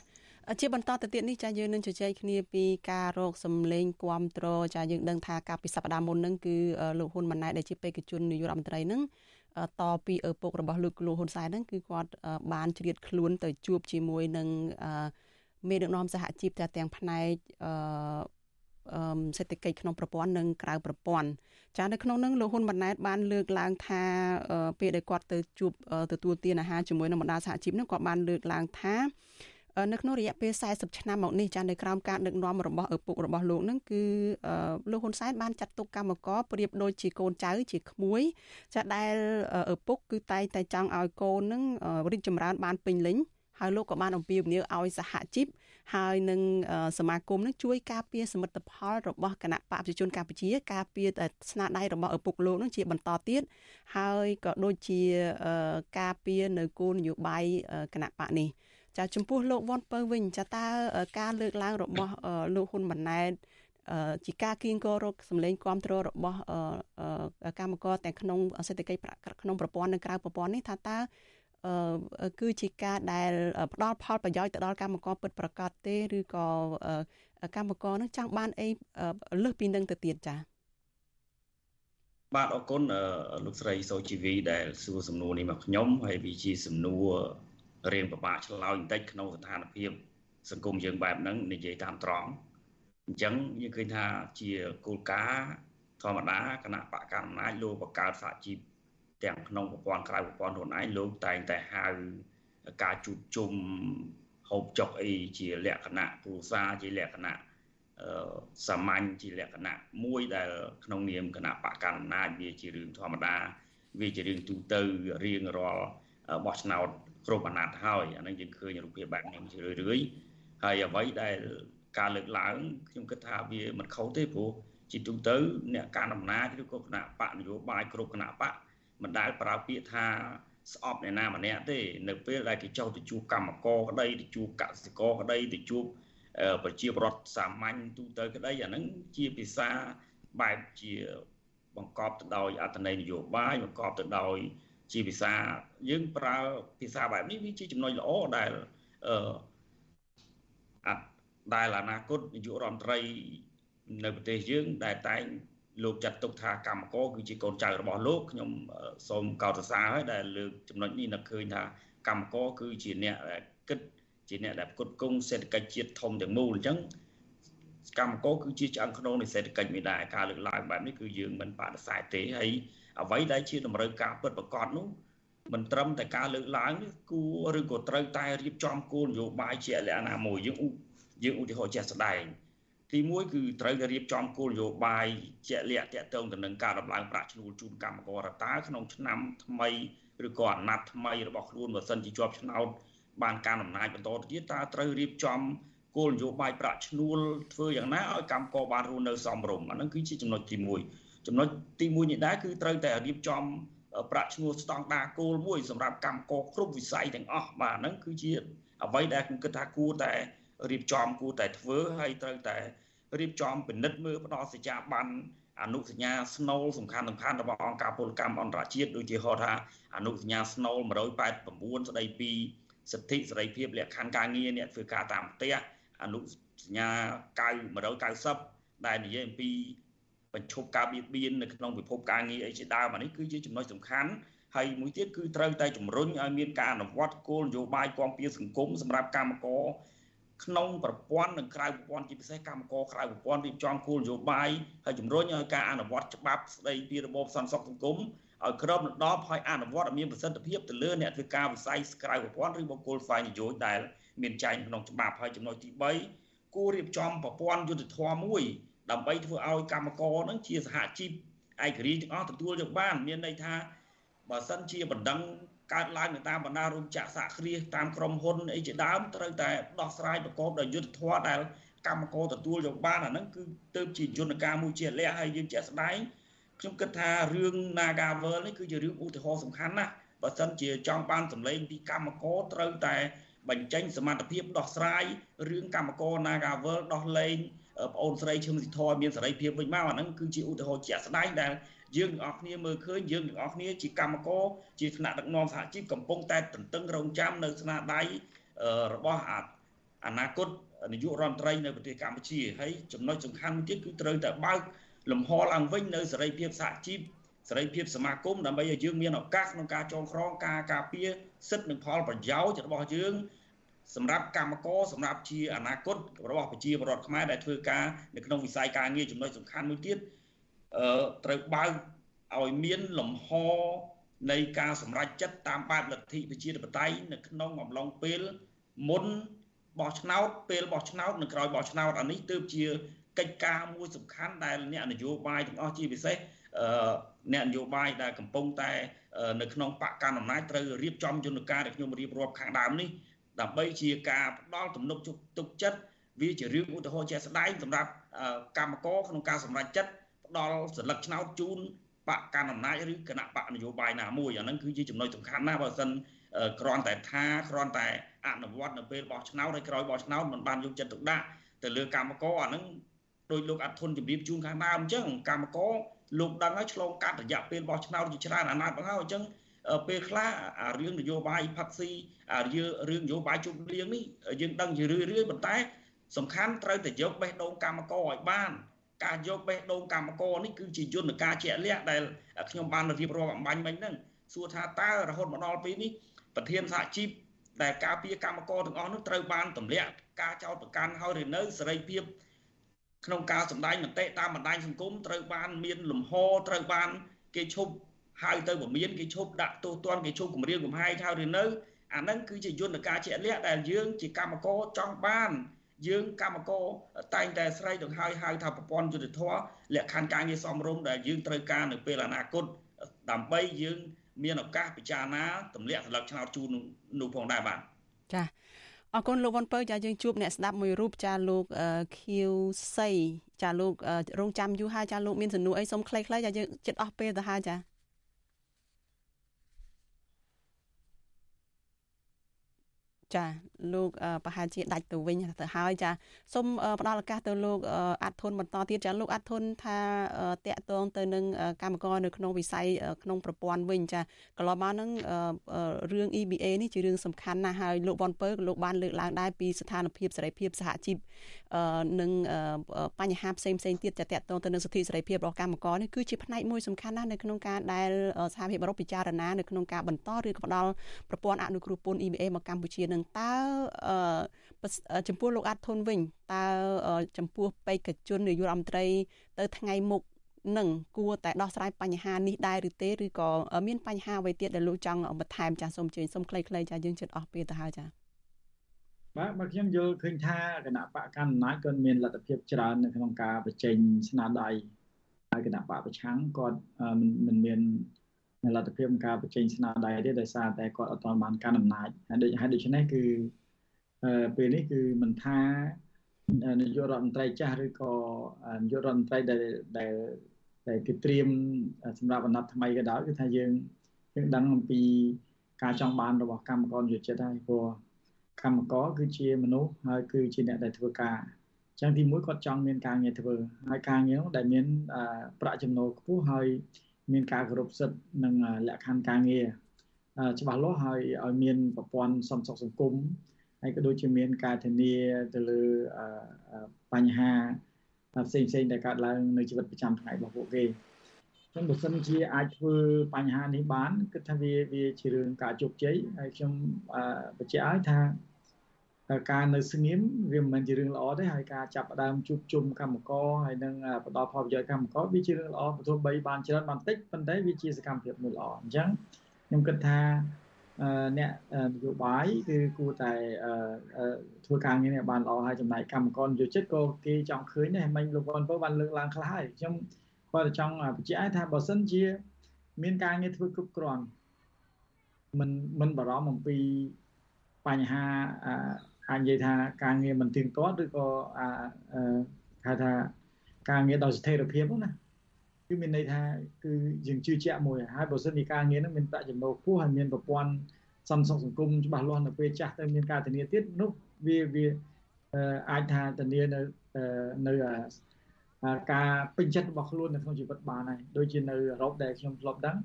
ជាបន្តទៅទៀតនេះចាយើងនឹងជជែកគ្នាពីការរកសម្លេងគ្រប់គ្រងចាយើងដឹងថាកាលពីសប្តាហ៍មុនហ្នឹងគឺលោកហ៊ុនម៉ាណែតដែលជាបេក្ខជននាយករដ្ឋមន្ត្រីហ្នឹងតពីឪពុករបស់លោកលោកហ៊ុនសែនហ្នឹងគឺគាត់បានជ្រៀតខ្លួនទៅជួបជាមួយនឹងមេដឹកនាំសហជីពទាំងផ្នែកសេដ្ឋកិច្ចក្នុងប្រព័ន្ធនិងក្រៅប្រព័ន្ធចានៅក្នុងនោះលោកហ៊ុនម៉ាណែតបានលើកឡើងថាពេលដែលគាត់ទៅជួបទទួលទានអាហារជាមួយនឹងបណ្ដាសហជីពនោះគាត់បានលើកឡើងថា នៅក្នុងរយៈពេល40ឆ្នាំមកនេះចានៅក្រោមការដឹកនាំរបស់ឪពុករបស់លោកនឹងគឺលោកហ៊ុនសែនបានចាត់ទុកកម្មករប្រៀបដូចជាកូនចៅជាក្មួយចាដែលឪពុកគឺតែងតែចង់ឲ្យកូននឹងរីកចម្រើនបានពេញលេញហើយលោកក៏បានអំពាវនាវឲ្យសហជីពហើយនឹងសមាគមនឹងជួយការពារសមិទ្ធផលរបស់គណៈបព្វជិជនកម្ពុជាការពារស្នាដៃរបស់ឪពុកលោកនឹងជាបន្តទៀតហើយក៏ដូចជាការពារនៅគោលនយោបាយគណៈបកនេះ ចាចំពោះលោកវ៉ាន់ពៅវិញចាតើការលើកឡើងរបស់លោកហ៊ុនម៉ាណែតជាការគៀងគររកសម្លេងគ្រប់គ្រងរបស់កម្មករទាំងក្នុងសេដ្ឋកិច្ចក្នុងប្រព័ន្ធនិងក្រៅប្រព័ន្ធនេះថាតើគឺជាការដែលផ្ដល់ផលប្រយោជន៍ទៅដល់កម្មករពិតប្រាកដទេឬក៏កម្មករនឹងចង់បានអីលើសពីនឹងទៅទៀតចា៎បាទអរគុណលោកស្រីសូជីវីដែលសួរសំណួរនេះមកខ្ញុំហើយវាជាសំណួរ រៀងពិបាកឆ្លើយបន្តិចក្នុងស្ថានភាពសង្គមយើងបែបហ្នឹងនិយាយតាមត្រង់អញ្ចឹងយើងឃើញថាជាគោលការណ៍ធម្មតាគណៈបកកណ្ដាលអំណាចលោកបង្កើតសហជីពទាំងក្នុងប្រព័ន្ធក្រៅប្រព័ន្ធខ្លួនឯងលោកតែងតែហៅការជួបជុំហូបចុកអីជាលក្ខណៈគ្រួសារជាលក្ខណៈសាមញ្ញជាលក្ខណៈមួយដែលក្នុងនាមគណៈបកកណ្ដាលអំណាចវាជារឿងធម្មតាវាជារឿងទូទៅរៀងរាល់បោះឆ្នោត គ្រប់អាណត្តិហើយអានឹងយើងឃើញរូបភាពបែបនេះជារឿយៗហើយអ្វីដែលការលើកឡើងខ្ញុំគិតថាវាមិនខុសទេព្រោះជាទូទៅអ្នកការអំណាចឬក៏គណៈបកនយោបាយគ្រប់គណៈបកមិនដែលប្រើពាក្យថាស្អប់អ្នកណាម្នាក់ទេនៅពេលដែលគេចោទទៅជួបកម្មករក្តីទៅជួបកសិករក្តីទៅជួបប្រជាពលរដ្ឋសាមញ្ញទូទៅក្តីអាហ្នឹងជាភាសាបែបជាបង្កប់ទៅដោយអត្ថន័យនយោបាយបង្កប់ទៅដោយ ជាភាសាយើងប្រើភាសាបែបនេះវាជាចំណុចល្អដែលអឺអត់ដែលអនាគតនាយករដ្ឋមន្ត្រីនៅប្រទេសយើងដែលតែងលោកចាត់ទុកថាកម្មករគឺជាកូនចៅរបស់លោកខ្ញុំសូមកោតសរសើរហើយដែលលើកចំណុចនេះនឹកឃើញថាកម្មករគឺជាអ្នកដែលគិតជាអ្នកដែលផ្គត់ផ្គង់សេដ្ឋកិច្ចជាតិធំទាំងមូលអញ្ចឹងកម្មករគឺជាឆ្អឹងខ្នងនៃសេដ្ឋកិច្ចមួយដែរការលើកឡើងបែបនេះគឺយើងមិនបដិសេធទេហើយ អ្វីដែលជាតម្រូវការពិតប្រាកដនោះមិនត្រឹមតែការលើកឡើងនេះគួរឬក៏ត្រូវតែរៀបចំគោលនយោបាយជាលក្ខណៈមួយយើងយើងឧទាហរណ៍ជាក់ស្ដែងទី1គឺត្រូវតែរៀបចំគោលនយោបាយជាក់លាក់ទាក់ទងទៅនឹងការដំឡើងប្រាក់ឈ្នួលជូនកម្មករតើក្នុងឆ្នាំថ្មីឬក៏អាណត្តិថ្មីរបស់ខ្លួនបើសិនជាជាប់ឆ្នោតបានការអំណាចបន្តទៅទៀតតើត្រូវរៀបចំគោលនយោបាយប្រាក់ឈ្នួលធ្វើយ៉ាងណាឲ្យកម្មករបានរស់នៅសមរម្យអានឹងគឺជាចំណុចទី1 ចំណុចទី1នេះដែរគឺត្រូវតែរៀបចំប្រាក់ឈ្នួលស្តង់ដារគោលមួយសម្រាប់កម្មករគ្រប់វិស័យទាំងអស់បាទហ្នឹងគឺជាអ្វីដែលខ្ញុំគិតថាគួរតែរៀបចំគួរតែធ្វើហើយត្រូវតែរៀបចំពិនិត្យមើលផ្ដល់សេចក្ដីបានអនុសញ្ញាស្នូលសំខាន់សំខាន់របស់អង្គការពលកម្មអន្តរជាតិដូចជាហៅថាអនុសញ្ញាស្នូល189ស្ដីពីសិទ្ធិសេរីភាពលក្ខខណ្ឌការងារអ្នកធ្វើការតាមផ្ទះអនុសញ្ញា990ដែលនិយាយអំពី បញ្ឈប់ការបៀតបៀននៅក្នុងពិភពការងារអីជាដើមអានេះគឺជាចំណុចសំខាន់ហើយមួយទៀតគឺត្រូវតែជំរុញឲ្យមានការអនុវត្តគោលនយោបាយគាំពារសង្គមសម្រាប់កម្មករក្នុងប្រព័ន្ធនិងក្រៅប្រព័ន្ធជាពិសេសកម្មករក្រៅប្រព័ន្ធរៀបចំគោលនយោបាយហើយជំរុញឲ្យការអនុវត្តច្បាប់ស្ដីពីរបបសន្តិសុខសង្គមឲ្យគ្របដណ្ដប់ហើយអនុវត្តឲ្យមានប្រសិទ្ធភាពទៅលើអ្នកធ្វើការវិស័យក្រៅប្រព័ន្ធឬបុគ្គលផ្សេងនយោបាយដែលមានចែងក្នុងច្បាប់ហើយចំណុចទី3គួររៀបចំប្រព័ន្ធយុត្តិធម៌មួយ ដើម្បីធ្វើឲ្យកម្មករនឹងជាសហជីពឯករាជ្យទាំងអស់ទទួលយកបាន មានន័យថាបើសិនជាបណ្ដឹងកើតឡើងនៅតាមបណ្ដារោងចក្រសហគ្រាសតាមក្រុមហ៊ុនអីជាដើមត្រូវតែដោះស្រាយប្រកបដោយយុត្តិធម៌ដែលកម្មករទទួលយកបានអាហ្នឹងគឺទៅជាយន្តការមួយជាលក្ខហើយយើងជាក់ស្ដែងខ្ញុំគិតថារឿង Nagavel នេះគឺជារឿងឧទាហរណ៍សំខាន់ណាស់បើសិនជាចង់បានសម្លេងពីកម្មករត្រូវតែបញ្ចេញសមត្ថភាពដោះស្រាយរឿងកម្មករ Nagavel ដោះលែង ប្អូនស្រីឈឹមស៊ីធរមានសេរីភាពវិញមកអាហ្នឹងគឺជាឧទាហរណ៍ជាក់ស្ដែងដែលយើងទាំងអស់គ្នាមើលឃើញយើងទាំងអស់គ្នាជាកម្មករជាថ្នាក់ដឹកនាំសហជីពកំពុងតែទន្ទឹងរង់ចាំនៅស្នាដៃរបស់អនាគតនាយករដ្ឋមន្ត្រីនៅប្រទេសកម្ពុជាហើយចំណុចសំខាន់មួយទៀតគឺត្រូវតែបើកលំហឡើងវិញនៅសេរីភាពសហជីពសេរីភាពសមាគមដើម្បីឲ្យយើងមានឱកាសក្នុងការចងក្រងការការពារសិទ្ធិនិងផលប្រយោជន៍របស់យើង សម្រាប់កម្មករសម្រាប់ជាអនាគតរបស់ប្រជាពលរដ្ឋខ្មែរដែលធ្វើការនៅក្នុងវិស័យការងារចំណុចសំខាន់មួយទៀតអឺត្រូវបើកឲ្យមានលំហនៃការសម្រេចចិត្តតាមបែបលទ្ធិប្រជាធិបតេយ្យនៅក្នុងអំឡុងពេលមុនបោះឆ្នោតពេលបោះឆ្នោតនិងក្រោយបោះឆ្នោតអានេះទើបជាកិច្ចការមួយសំខាន់ដែលអ្នកនយោបាយទាំងអស់ជាពិសេសអ្នកនយោបាយដែលកំពុងតែនៅក្នុងបកកណ្ដាលអំណាចត្រូវរៀបចំយន្តការដែលខ្ញុំរៀបរាប់ខាងដើមនេះ ដើម្បីជាការផ្ដល់ទំនុកទុកចិត្តវាជារឿងឧទាហរណ៍ជាក់ស្ដែងសម្រាប់កម្មករក្នុងការសម្រេចចិត្តផ្ដល់សិលឹកឆ្នោតជូនបកកណ្ដាលអំណាចឬគណៈបកនយោបាយណាមួយអាហ្នឹងគឺជាចំណុចសំខាន់ណាស់បើមិនគ្រាន់តែថាគ្រាន់តែអនុវត្តនៅពេលបោះឆ្នោតហើយក្រោយបោះឆ្នោតមិនបានយកចិត្តទុកដាក់ទៅលើកម្មករអាហ្នឹងដោយលោកអធុនជំរាបជូនខាងដើមអញ្ចឹងកម្មករលោកដឹងហើយឆ្លងកាត់រយៈពេលបោះឆ្នោតជាច្រើនអាណត្តិមកហើយអញ្ចឹង ពេលខ្លះអារឿងនយោបាយផឹកស៊ីអារឿងនយោបាយជុំលៀងនេះយើងដឹងជារឿយរឿយប៉ុន្តែសំខាន់ត្រូវតែយកបេះដូងកម្មករឲ្យបាន ការយកបេះដូងកម្មករនេះគឺជាយន្តការជាក់លាក់ដែលខ្ញុំបានរៀបរាប់អំបញ្ញមិញហ្នឹងសួរថាតើរហូតមកដល់ពេលនេះប្រធានសហជីពដែលការពារកម្មករទាំងអស់នោះត្រូវបានទម្លាក់ការចោទប្រកាន់ហើយឬនៅសេរីភាពក្នុងការសម្ដែងមតិតាមបណ្ដាញសង្គមត្រូវបានមានលំហត្រូវបានគេឈប់ ហៅទៅពមៀនគេឈប់ដាក់ទោសទណ្ឌគេឈប់គម្រាមកំហែងហើយឬនៅអាហ្នឹងគឺជាយន្តការជាក់លាក់ដែលយើងជាកម្មករចង់បានយើងកម្មករតែងតែស្រែកដង្ហើយហៅថាប្រព័ន្ធយុទ្ធធរលក្ខខណ្ឌការងារសមរម្យដែលយើងត្រូវការនៅពេលអនាគតដើម្បីយើងមានឱកាសពិចារណាទម្លាក់ស្លឹកឆ្នោតជូននោះផងដែរបាទចាអរគុណលោកវ៉ុនពៅចាយើងជួបអ្នកស្ដាប់មួយរូបចាលោកខៀវសីចាលោករងចាំយូរហើយចាលោកមានសំណួរអីសូមខ្លីៗចាយើងចិត្តអស់ពេលទៅហើយចា ចា លោកប្រហែលជាដាច់ទៅវិញទៅហើយចាសូមផ្ដល់ឱកាសទៅលោកអាត់ធុនបន្តទៀតចាលោកអាត់ធុនថាតកតងទៅនឹងកម្មករនៅក្នុងវិស័យក្នុងប្រព័ន្ធវិញចាកន្លងមកនឹងរឿង EBA នេះជារឿងសំខាន់ណាស់ហើយលោកបនពើលោកបានលើកឡើងដែរពីស្ថានភាពសេរីភាពសហជីពនិងបញ្ហាផ្សេងផ្សេងទៀតចាតកតងទៅនឹងសិទ្ធិសេរីភាពរបស់កម្មករនេះគឺជាផ្នែកមួយសំខាន់ណាស់នៅក្នុងការដែលសហភាពអឺរ៉ុបពិចារណានៅក្នុងការបន្តឬក៏ផ្ដល់ប្រព័ន្ធអនុគ្រោះពន្ធ EBA មកកម្ពុជានឹងតើចំពោះលោកអាត់ធុនវិញតើចំពោះបេក្ខជននាយករដ្ឋមន្ត្រី ទៅថ្ងៃមុខនឹងគួរតែដោះស្រាយបញ្ហានេះដែរឬទេឬក៏មានបញ្ហាអ្វីទៀតដែលលោកចង់បន្ថែមចាសសូមជឿសូមខ្លីៗចាសយើងជិតអស់ពេលទៅហើយចាសបាទបើខ្ញុំយល់ឃើញថាគណៈបកកណ្ដាលអំណាចគាត់មានលទ្ធភាពច្រើននៅក្នុងការបញ្ចេញស្នាដៃហើយគណៈបកប្រឆាំងគាត់មិនមានលទ្ធភាពការបញ្ចេញស្នាដៃទេដោយសារតែគាត់អត់ទាន់បានកាន់អំណាចហើយដូចហើយដូច្នេះគឺ ពេលនេះគឺមិនថានាយករដ្ឋមន្ត្រីចាស់ឬក៏នាយករដ្ឋមន្ត្រីដែលដែលដែលគេត្រៀមសម្រាប់អាណត្តិថ្មីក៏ដោយគឺថាយើងយើងដឹងអំពីការចង់បានរបស់កម្មករយុចិត្តហើយព្រោះកម្មករគឺជាមនុស្សហើយគឺជាអ្នកដែលធ្វើការអញ្ចឹងទីមួយគាត់ចង់មានការងារធ្វើហើយការងារនោះដែលមានប្រាក់ចំណូលខ្ពស់ហើយមានការគោរពសិទ្ធិនិងលក្ខខណ្ឌការងារច្បាស់លាស់ហើយឲ្យមានប្រព័ន្ធសន្តិសុខសង្គម ហើយក៏ដូចជាមានការធានាទៅលើបញ្ហាផ្សេងផ្សេងដែលកើតឡើងនៅជីវិតប្រចាំថ្ងៃរបស់ពួកគេចឹងបើសិនជាអាចធ្វើបញ្ហានេះបានគិតថាវាវាជារឿងការជោគជ័យហើយខ្ញុំបញ្ជាក់ឲ្យថាការនៅស្ងៀមវាមិនមែនជារឿងល្អទេហើយការចាប់ផ្ដើមជួបជុំកម្មករហើយនឹងផ្ដល់ផលប្រយោជន៍កម្មករវាជារឿងល្អបើទោះបីបានច្រើនបានតិចប៉ុន្តែវាជាសកម្មភាពមួយល្អអញ្ចឹងខ្ញុំគិតថា អ្នកនយោបាយគឺគួរតែធ្វើការងារនេះបានល្អហើយចំណាយកម្មករនយោជិតក៏គេចង់ឃើញដែរមិញលោកវ៉ាន់ពើបានលើកឡើងខ្លះហើយខ្ញុំគាត់ចង់បញ្ជាក់ថាបើសិនជា មានការងារធ្វើគ្រប់គ្រាន់មិនមិនបារម្ភអំពីបញ្ហាអាចនិយាយថាការងារមិនទៀងទាត់ឬក៏ហៅថាការងារដោយស្ថិរភាពណា គឺមានន័យថាគឺយើងជឿជាក់មួយហើយបើសិនជាការងារហ្នឹងមានប្រាក់ចំណូលខ្ពស់ហើយមានប្រព័ន្ធសន្តិសុខសង្គមច្បាស់លាស់នៅពេលចាស់ទៅមានការធានាទៀតនោះវាវាអាចថាធានានៅនៅការពេញចិត្តរបស់ខ្លួននៅក្នុងជីវិតបានហើយដូចជានៅអឺរ៉ុបដែលខ្ញុំធ្លាប់ដឹង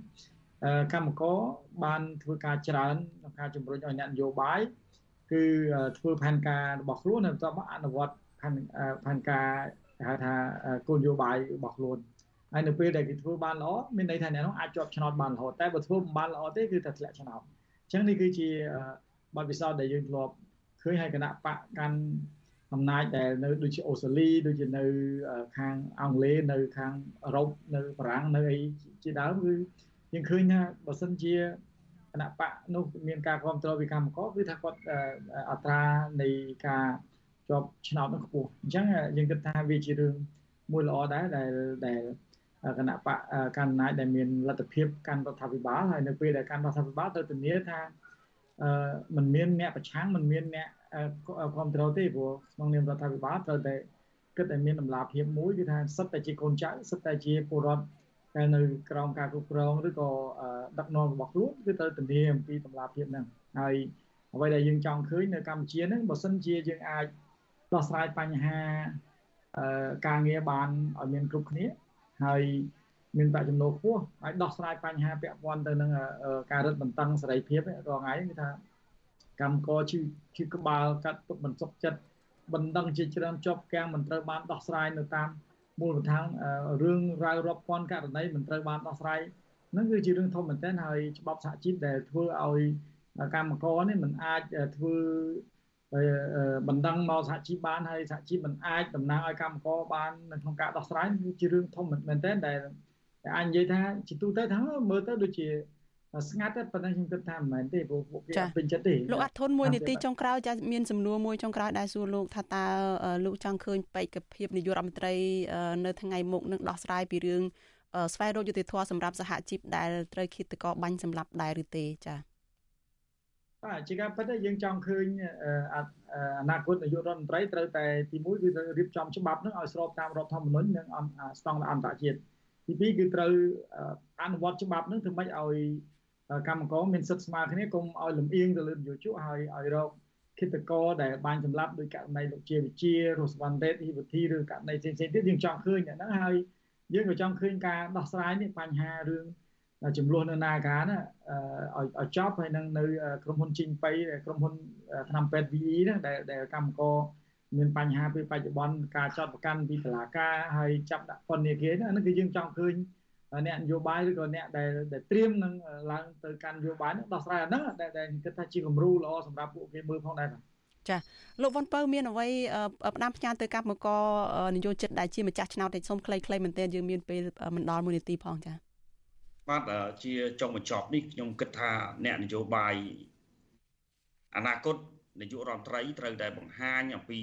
កម្មករបានធ្វើការច្រើនក្នុងការជំរុញឲ្យអ្នកនយោបាយគឺធ្វើផែនការរបស់ខ្លួនហើយបន្ទាប់មកអនុវត្តផែនផែនការហៅថាគោលនយោបាយរបស់ខ្លួន ហើយនៅពេលដែលគេធ្វើបានល្អមានន័យថាអ្នកនោះអាចជាប់ឆ្នោតបានរហូតតែបើធ្វើមិនបានល្អទេគឺតែធ្លាក់ឆ្នោតអញ្ចឹងនេះគឺជាបទពិសោធន៍ដែលយើងធ្លាប់ឃើញហើយគណៈបកកាន់អំណាចដែលនៅដូចជាអូស្ត្រាលីដូចជានៅខាងអង់គ្លេសនៅខាងអឺរ៉ុបនៅបារាំងនៅអីជាដើមគឺយើងឃើញថាបើសិនជាគណៈបកនោះមានការគ្រប់គ្រងពីកម្មករគឺថាគាត់អត្រានៃការជាប់ឆ្នោតនោះខ្ពស់អញ្ចឹងយើងគិតថាវាជារឿងមួយល្អដែរដែលដែល គណៈបកកាន់អំណាចដែលមានលទ្ធភាពកាន់រដ្ឋាភិបាលហើយនៅពេលដែលកាន់រដ្ឋាភិបាលត្រូវធានាថាអឺมันមានអ្នកប្រឆាំងมันមានអ្នកគ្រប់គ្រងទេព្រោះក្នុងនាមរដ្ឋាភិបាលត្រូវតែគិតតែមានតម្លាភាពមួយគឺថាសិតតែជាកូនចៅសិតតែជាពលរដ្ឋដែលនៅក្រោមការគ្រប់គ្រងឬក៏ដឹកនាំរបស់ខ្លួនគឺត្រូវធានាអំពីតម្លាភាពហ្នឹងហើយអ្វីដែលយើងចង់ឃើញនៅកម្ពុជាហ្នឹងបើសិនជាយើងអាចដោះស្រាយបញ្ហាការងារបានឲ្យមានគ្រប់គ្នា ហើយមានប្រាក់ចំណូលខ្ពស់ហើយដោះស្រាយបញ្ហាពាក់ព័ន្ធទៅនឹងការរឹតបន្តឹងសេរីភាពរាល់ថ្ងៃគឺថាកម្មករជឿជឿក្បាលកាត់ទុកមិនសុខចិត្តបណ្ដឹងជាច្រើនជាប់កាំងមិនត្រូវបានដោះស្រាយនៅតាមមូលដ្ឋានរឿងរ៉ាវរាប់ពាន់ករណីមិនត្រូវបានដោះស្រាយហ្នឹងគឺជារឿងធំមែនទែនហើយច្បាប់សហជីពដែលធ្វើឲ្យកម្មករនេះមិនអាចធ្វើ បណ្ដឹងមកសហជីពបានហើយសហជីពមិនអាចតំណាងឲ្យកម្មករបាននៅក្នុងការដោះស្រាយគឺជារឿងធំមែនទែនដែលអាចនិយាយថាជាទូទៅថាមើលទៅដូចជាស្ងាត់តែប៉ុន្តែខ្ញុំគិតថាមិនមែនទេព្រោះពួកគេអត់ពេញចិត្តទេលោកអត់ធន់មួយនាទីចុងក្រោយចាមានសំណួរមួយចុងក្រោយដែលសួរលោកថាតើលោកចង់ឃើញបេក្ខភាពនាយករដ្ឋមន្ត្រីនៅថ្ងៃមុខនឹងដោះស្រាយពីរឿងស្វែងរកយុត្តិធម៌សម្រាប់សហជីពដែលត្រូវឃាតករបាញ់សម្លាប់ដែរឬទេចា បាទជាការពិតយើងចង់ឃើញអនាគតនាយករដ្ឋមន្ត្រីត្រូវតែទី1គឺត្រូវរៀបចំច្បាប់នឹងឲ្យស្របតាមរដ្ឋធម្មនុញ្ញនិងស្តង់ដារអន្តរជាតិទី2គឺត្រូវអនុវត្តច្បាប់នឹងធ្វើម៉េចឲ្យកម្មករមានសិទ្ធិស្មើគ្នាកុំឲ្យលំអៀងទៅលើនយោជកហើយឲ្យរកគិតកោដែលបានចម្លាប់ដោយករណីលោកជាវិជារស់វ៉ាន់ដេតហ៊ីវធីឬករណីផ្សេងៗទៀតយើងចង់ឃើញហ្នឹងហើយយើងក៏ចង់ឃើញការដោះស្រាយនេះបញ្ហារឿង ចំនួននៅនាការណាឲ្យឲ្យចប់ហើយនឹងនៅក្រុមហ៊ុនជីងប៉ៃក្រុមហ៊ុនឆ្នាំពេទ្យ VE ហ្នឹងដែលដែលកម្មករមានបញ្ហាពេលបច្ចុប្បន្នការចាត់ប្រកាន់ពីតុលាការហើយចាប់ដាក់ពន្ធនាគារហ្នឹងគឺយើងចង់ឃើញអ្នកនយោបាយឬក៏អ្នកដែលដែលត្រៀមនឹងឡើងទៅកាន់នយោបាយនោះដោះស្រាយអាហ្នឹងដែលដែលគិតថាជាគំរូល្អសម្រាប់ពួកគេមើលផងដែរបាទចាលោកវ៉ុនពៅមានអ្វីផ្ដាំផ្ញើទៅកម្មករនយោជិតដែលជាម្ចាស់ឆ្នោតតែសូមខ្លីៗមែនទែនយើងមានពេលមិនដល់1នាទីផងចា បាទជាចុងបញ្ចប់នេះខ្ញុំគិតថាអ្នកនយោបាយអនាគតនាយករដ្ឋមន្ត្រីត្រូវតែបង្ហាញអំពី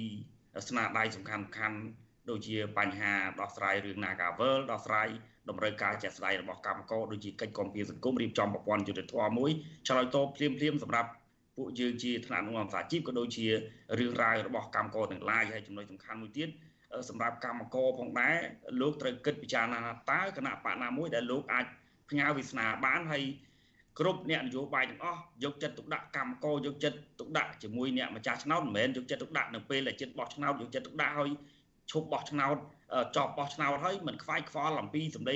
ស្នាដៃសំខាន់ៗដូចជាបញ្ហាដោះស្រាយរឿង Nagavel ដោះស្រាយតម្រូវការជាក់ស្ដែងរបស់កម្មករដូចជាកិច្ចគាំពារសង្គមរៀបចំប្រព័ន្ធយុត្តិធម៌មួយឆ្លើយតបភ្លាមភ្លាមសម្រាប់ពួកយើងជាថ្នាក់នាំសាជីពក៏ដូចជារឿងរ៉ាវរបស់កម្មករទាំងឡាយហើយចំណុចសំខាន់មួយទៀតសម្រាប់កម្មករផងដែរលោកត្រូវគិតពិចារណាតើគណៈបកណាមួយដែលលោកអាច ផ្ញើវាសនាបានហើយគ្រប់អ្នកនយោបាយទាំងអស់យកចិត្តទុកដាក់កម្មករយកចិត្តទុកដាក់ជាមួយអ្នកម្ចាស់ឆ្នោតមិនមែនយកចិត្តទុកដាក់នៅពេលដែលចិត្តបោះឆ្នោតយកចិត្តទុកដាក់ឲ្យឈប់បោះឆ្នោតចប់បោះឆ្នោតហើយមិនខ្វាយខ្វល់អំពីសម្ដី